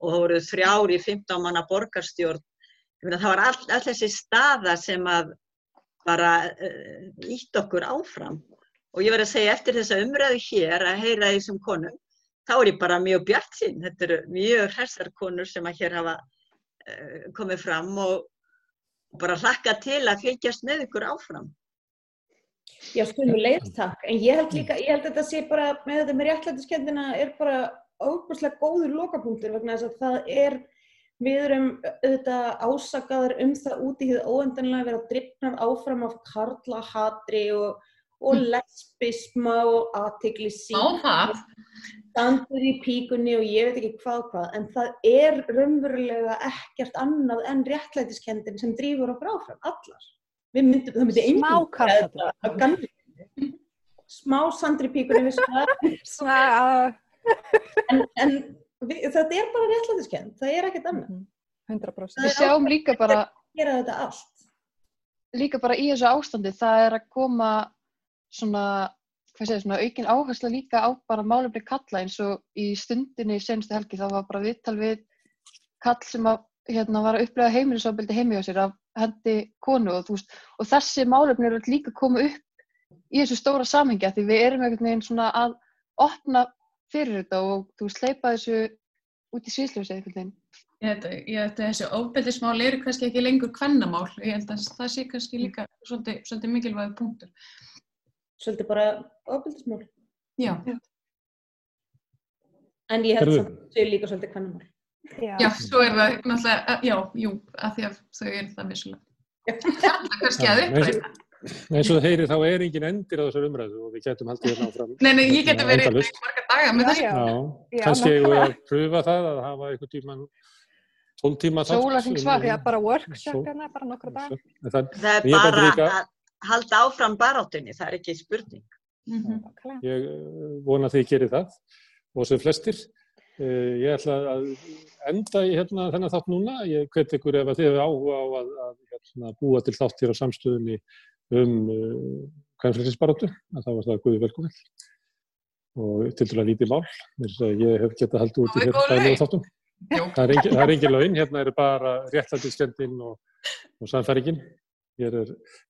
og það voru þrjár í 15 manna borgarstjórn. Ég meina, það var all, all þessi staða sem að bara uh, ítt okkur áfram. Og ég verð að segja eftir þessa umræðu hér að heyra þessum konum, þá er ég bara mjög bjart sín. Þetta eru mjög hressar konur sem að hér hafa uh, komið fram og bara hlakka til að fylgjast með ykkur áfram. Já, skulum við leiðt takk. En ég held líka, ég held að þetta sé bara, með þetta með réttlætiskendina er bara óbúslega góður lokapunktur vegna þess að það er, Við erum auðvitað ásakaðar um það út í því óendanlega að vera drifnar áfram af karlahatri og, og lesbisma og aðtiklisí. Á það. Dandur í píkunni og ég veit ekki hvað hvað, en það er raunverulega ekkert annað en réttlætiskendin sem drýfur okkur áfram, allar. Við myndum, það myndi að gamli. Smá sandri að en, en við, þetta er bara réttlætiskend, það er ekkert annað. Mhm. 100%. Við sjáum líka bara, Gera þetta allt. líka bara í þessu ástandi, það er að koma svona, hvað segir, svona aukin áhersla líka á bara málefni kalla eins og í stundinni í senstu helgi þá var bara viðtal við kall sem að, hérna, var að upplega heimilisofbildi heimi á sér af hendi konu og, veist, og þessi málefni eru líka að koma upp í þessu stóra samhengja því við erum einhvern veginn svona að opna fyrir þetta og þú veist, hleypa þessu út í sviðsljósið einhvern veginn. Ég held að, þessi ofbeldismál eru kannski ekki lengur kvennamál. Ég held að það sé kannski líka svolítið, svolítið mikilvæg punktur. Svolítið bara ofbildismál. Já, En ég held Herðu. að það sé líka svolítið kvennamál. Já. já, svo er það náttúrulega, já, jú, að því að þau eru það vissulega. Kalla kannski að eins og það heyri þá er engin endir á þessar umræðu og við getum haldið hérna áfram. Nei, nei, ég geti verið Endalaust. í marga daga með þessu. já. Kannski eigum við að pröfa það að hafa einhvern tíman 12 tíma þátt. Sólarhringsvakt, um- Já, bara workshop Svo- hérna, bara nokkra dag. Það, Það er bara líka- að halda áfram baráttunni, það er ekki spurning. Mhm. Ég eh, vona að þið gerir það og sem flestir. Eh, Ég ætla að enda í hérna, þennan þátt núna. Ég hvet ykkur ef að þið hefur áhuga á að, að hérna, búa til þátt hér á samstöðunni um uh, kvæmfélsinsbaróttu, að þá var það guði velkominn og til dæla lítið mál. Að ég hef getað haldið út í Það hér góð daglega leið. þáttum. Það er engin, það laun, hérna eru bara réttlætiskendin og, og samfæringin. Er,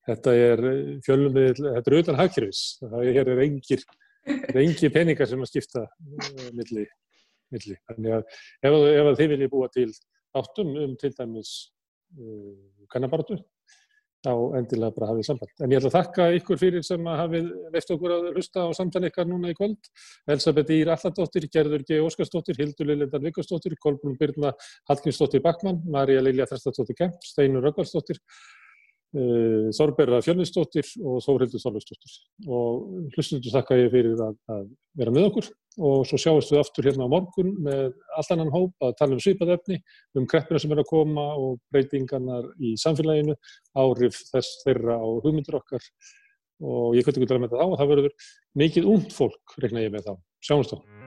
þetta er fjölum við, þetta er utan hagkerfis. Það er, er engir, engir peningar sem að skipta milli, milli. Þannig að ef, ef þið viljið búa til áttum um til dæmis uh, kannabaratu, þá endilega bara hafið samband. En ég ætla að þakka ykkur fyrir sem að hafið leift okkur að hlusta á samtali ykkar núna í kvöld. Elisabeth Ír Alladóttir, Gerður G. Óskarsdóttir, Hildur Liljendan Viggarsdóttir, Kolbrún Birna Hallgrímsdóttir Backmann, Marja Lilja Þrastadóttir Kemp, Steinur Röggvaldsdóttir, uh, Þorberða Fjölnisdóttir og Þórhildur Þorlusdóttir. Og hlustundur þakka ég fyrir að, að vera með okkur og svo sjáumst við aftur hérna á morgun með allt annan hóp að tala um svipað efni, um kreppina sem er að koma og breytingarnar í samfélaginu, áhrif þess þeirra á hugmyndir okkar og ég kvöldi ekki að tala með það þá og það verður mikið ungt fólk, reikna ég með þá. Sjáumst þá.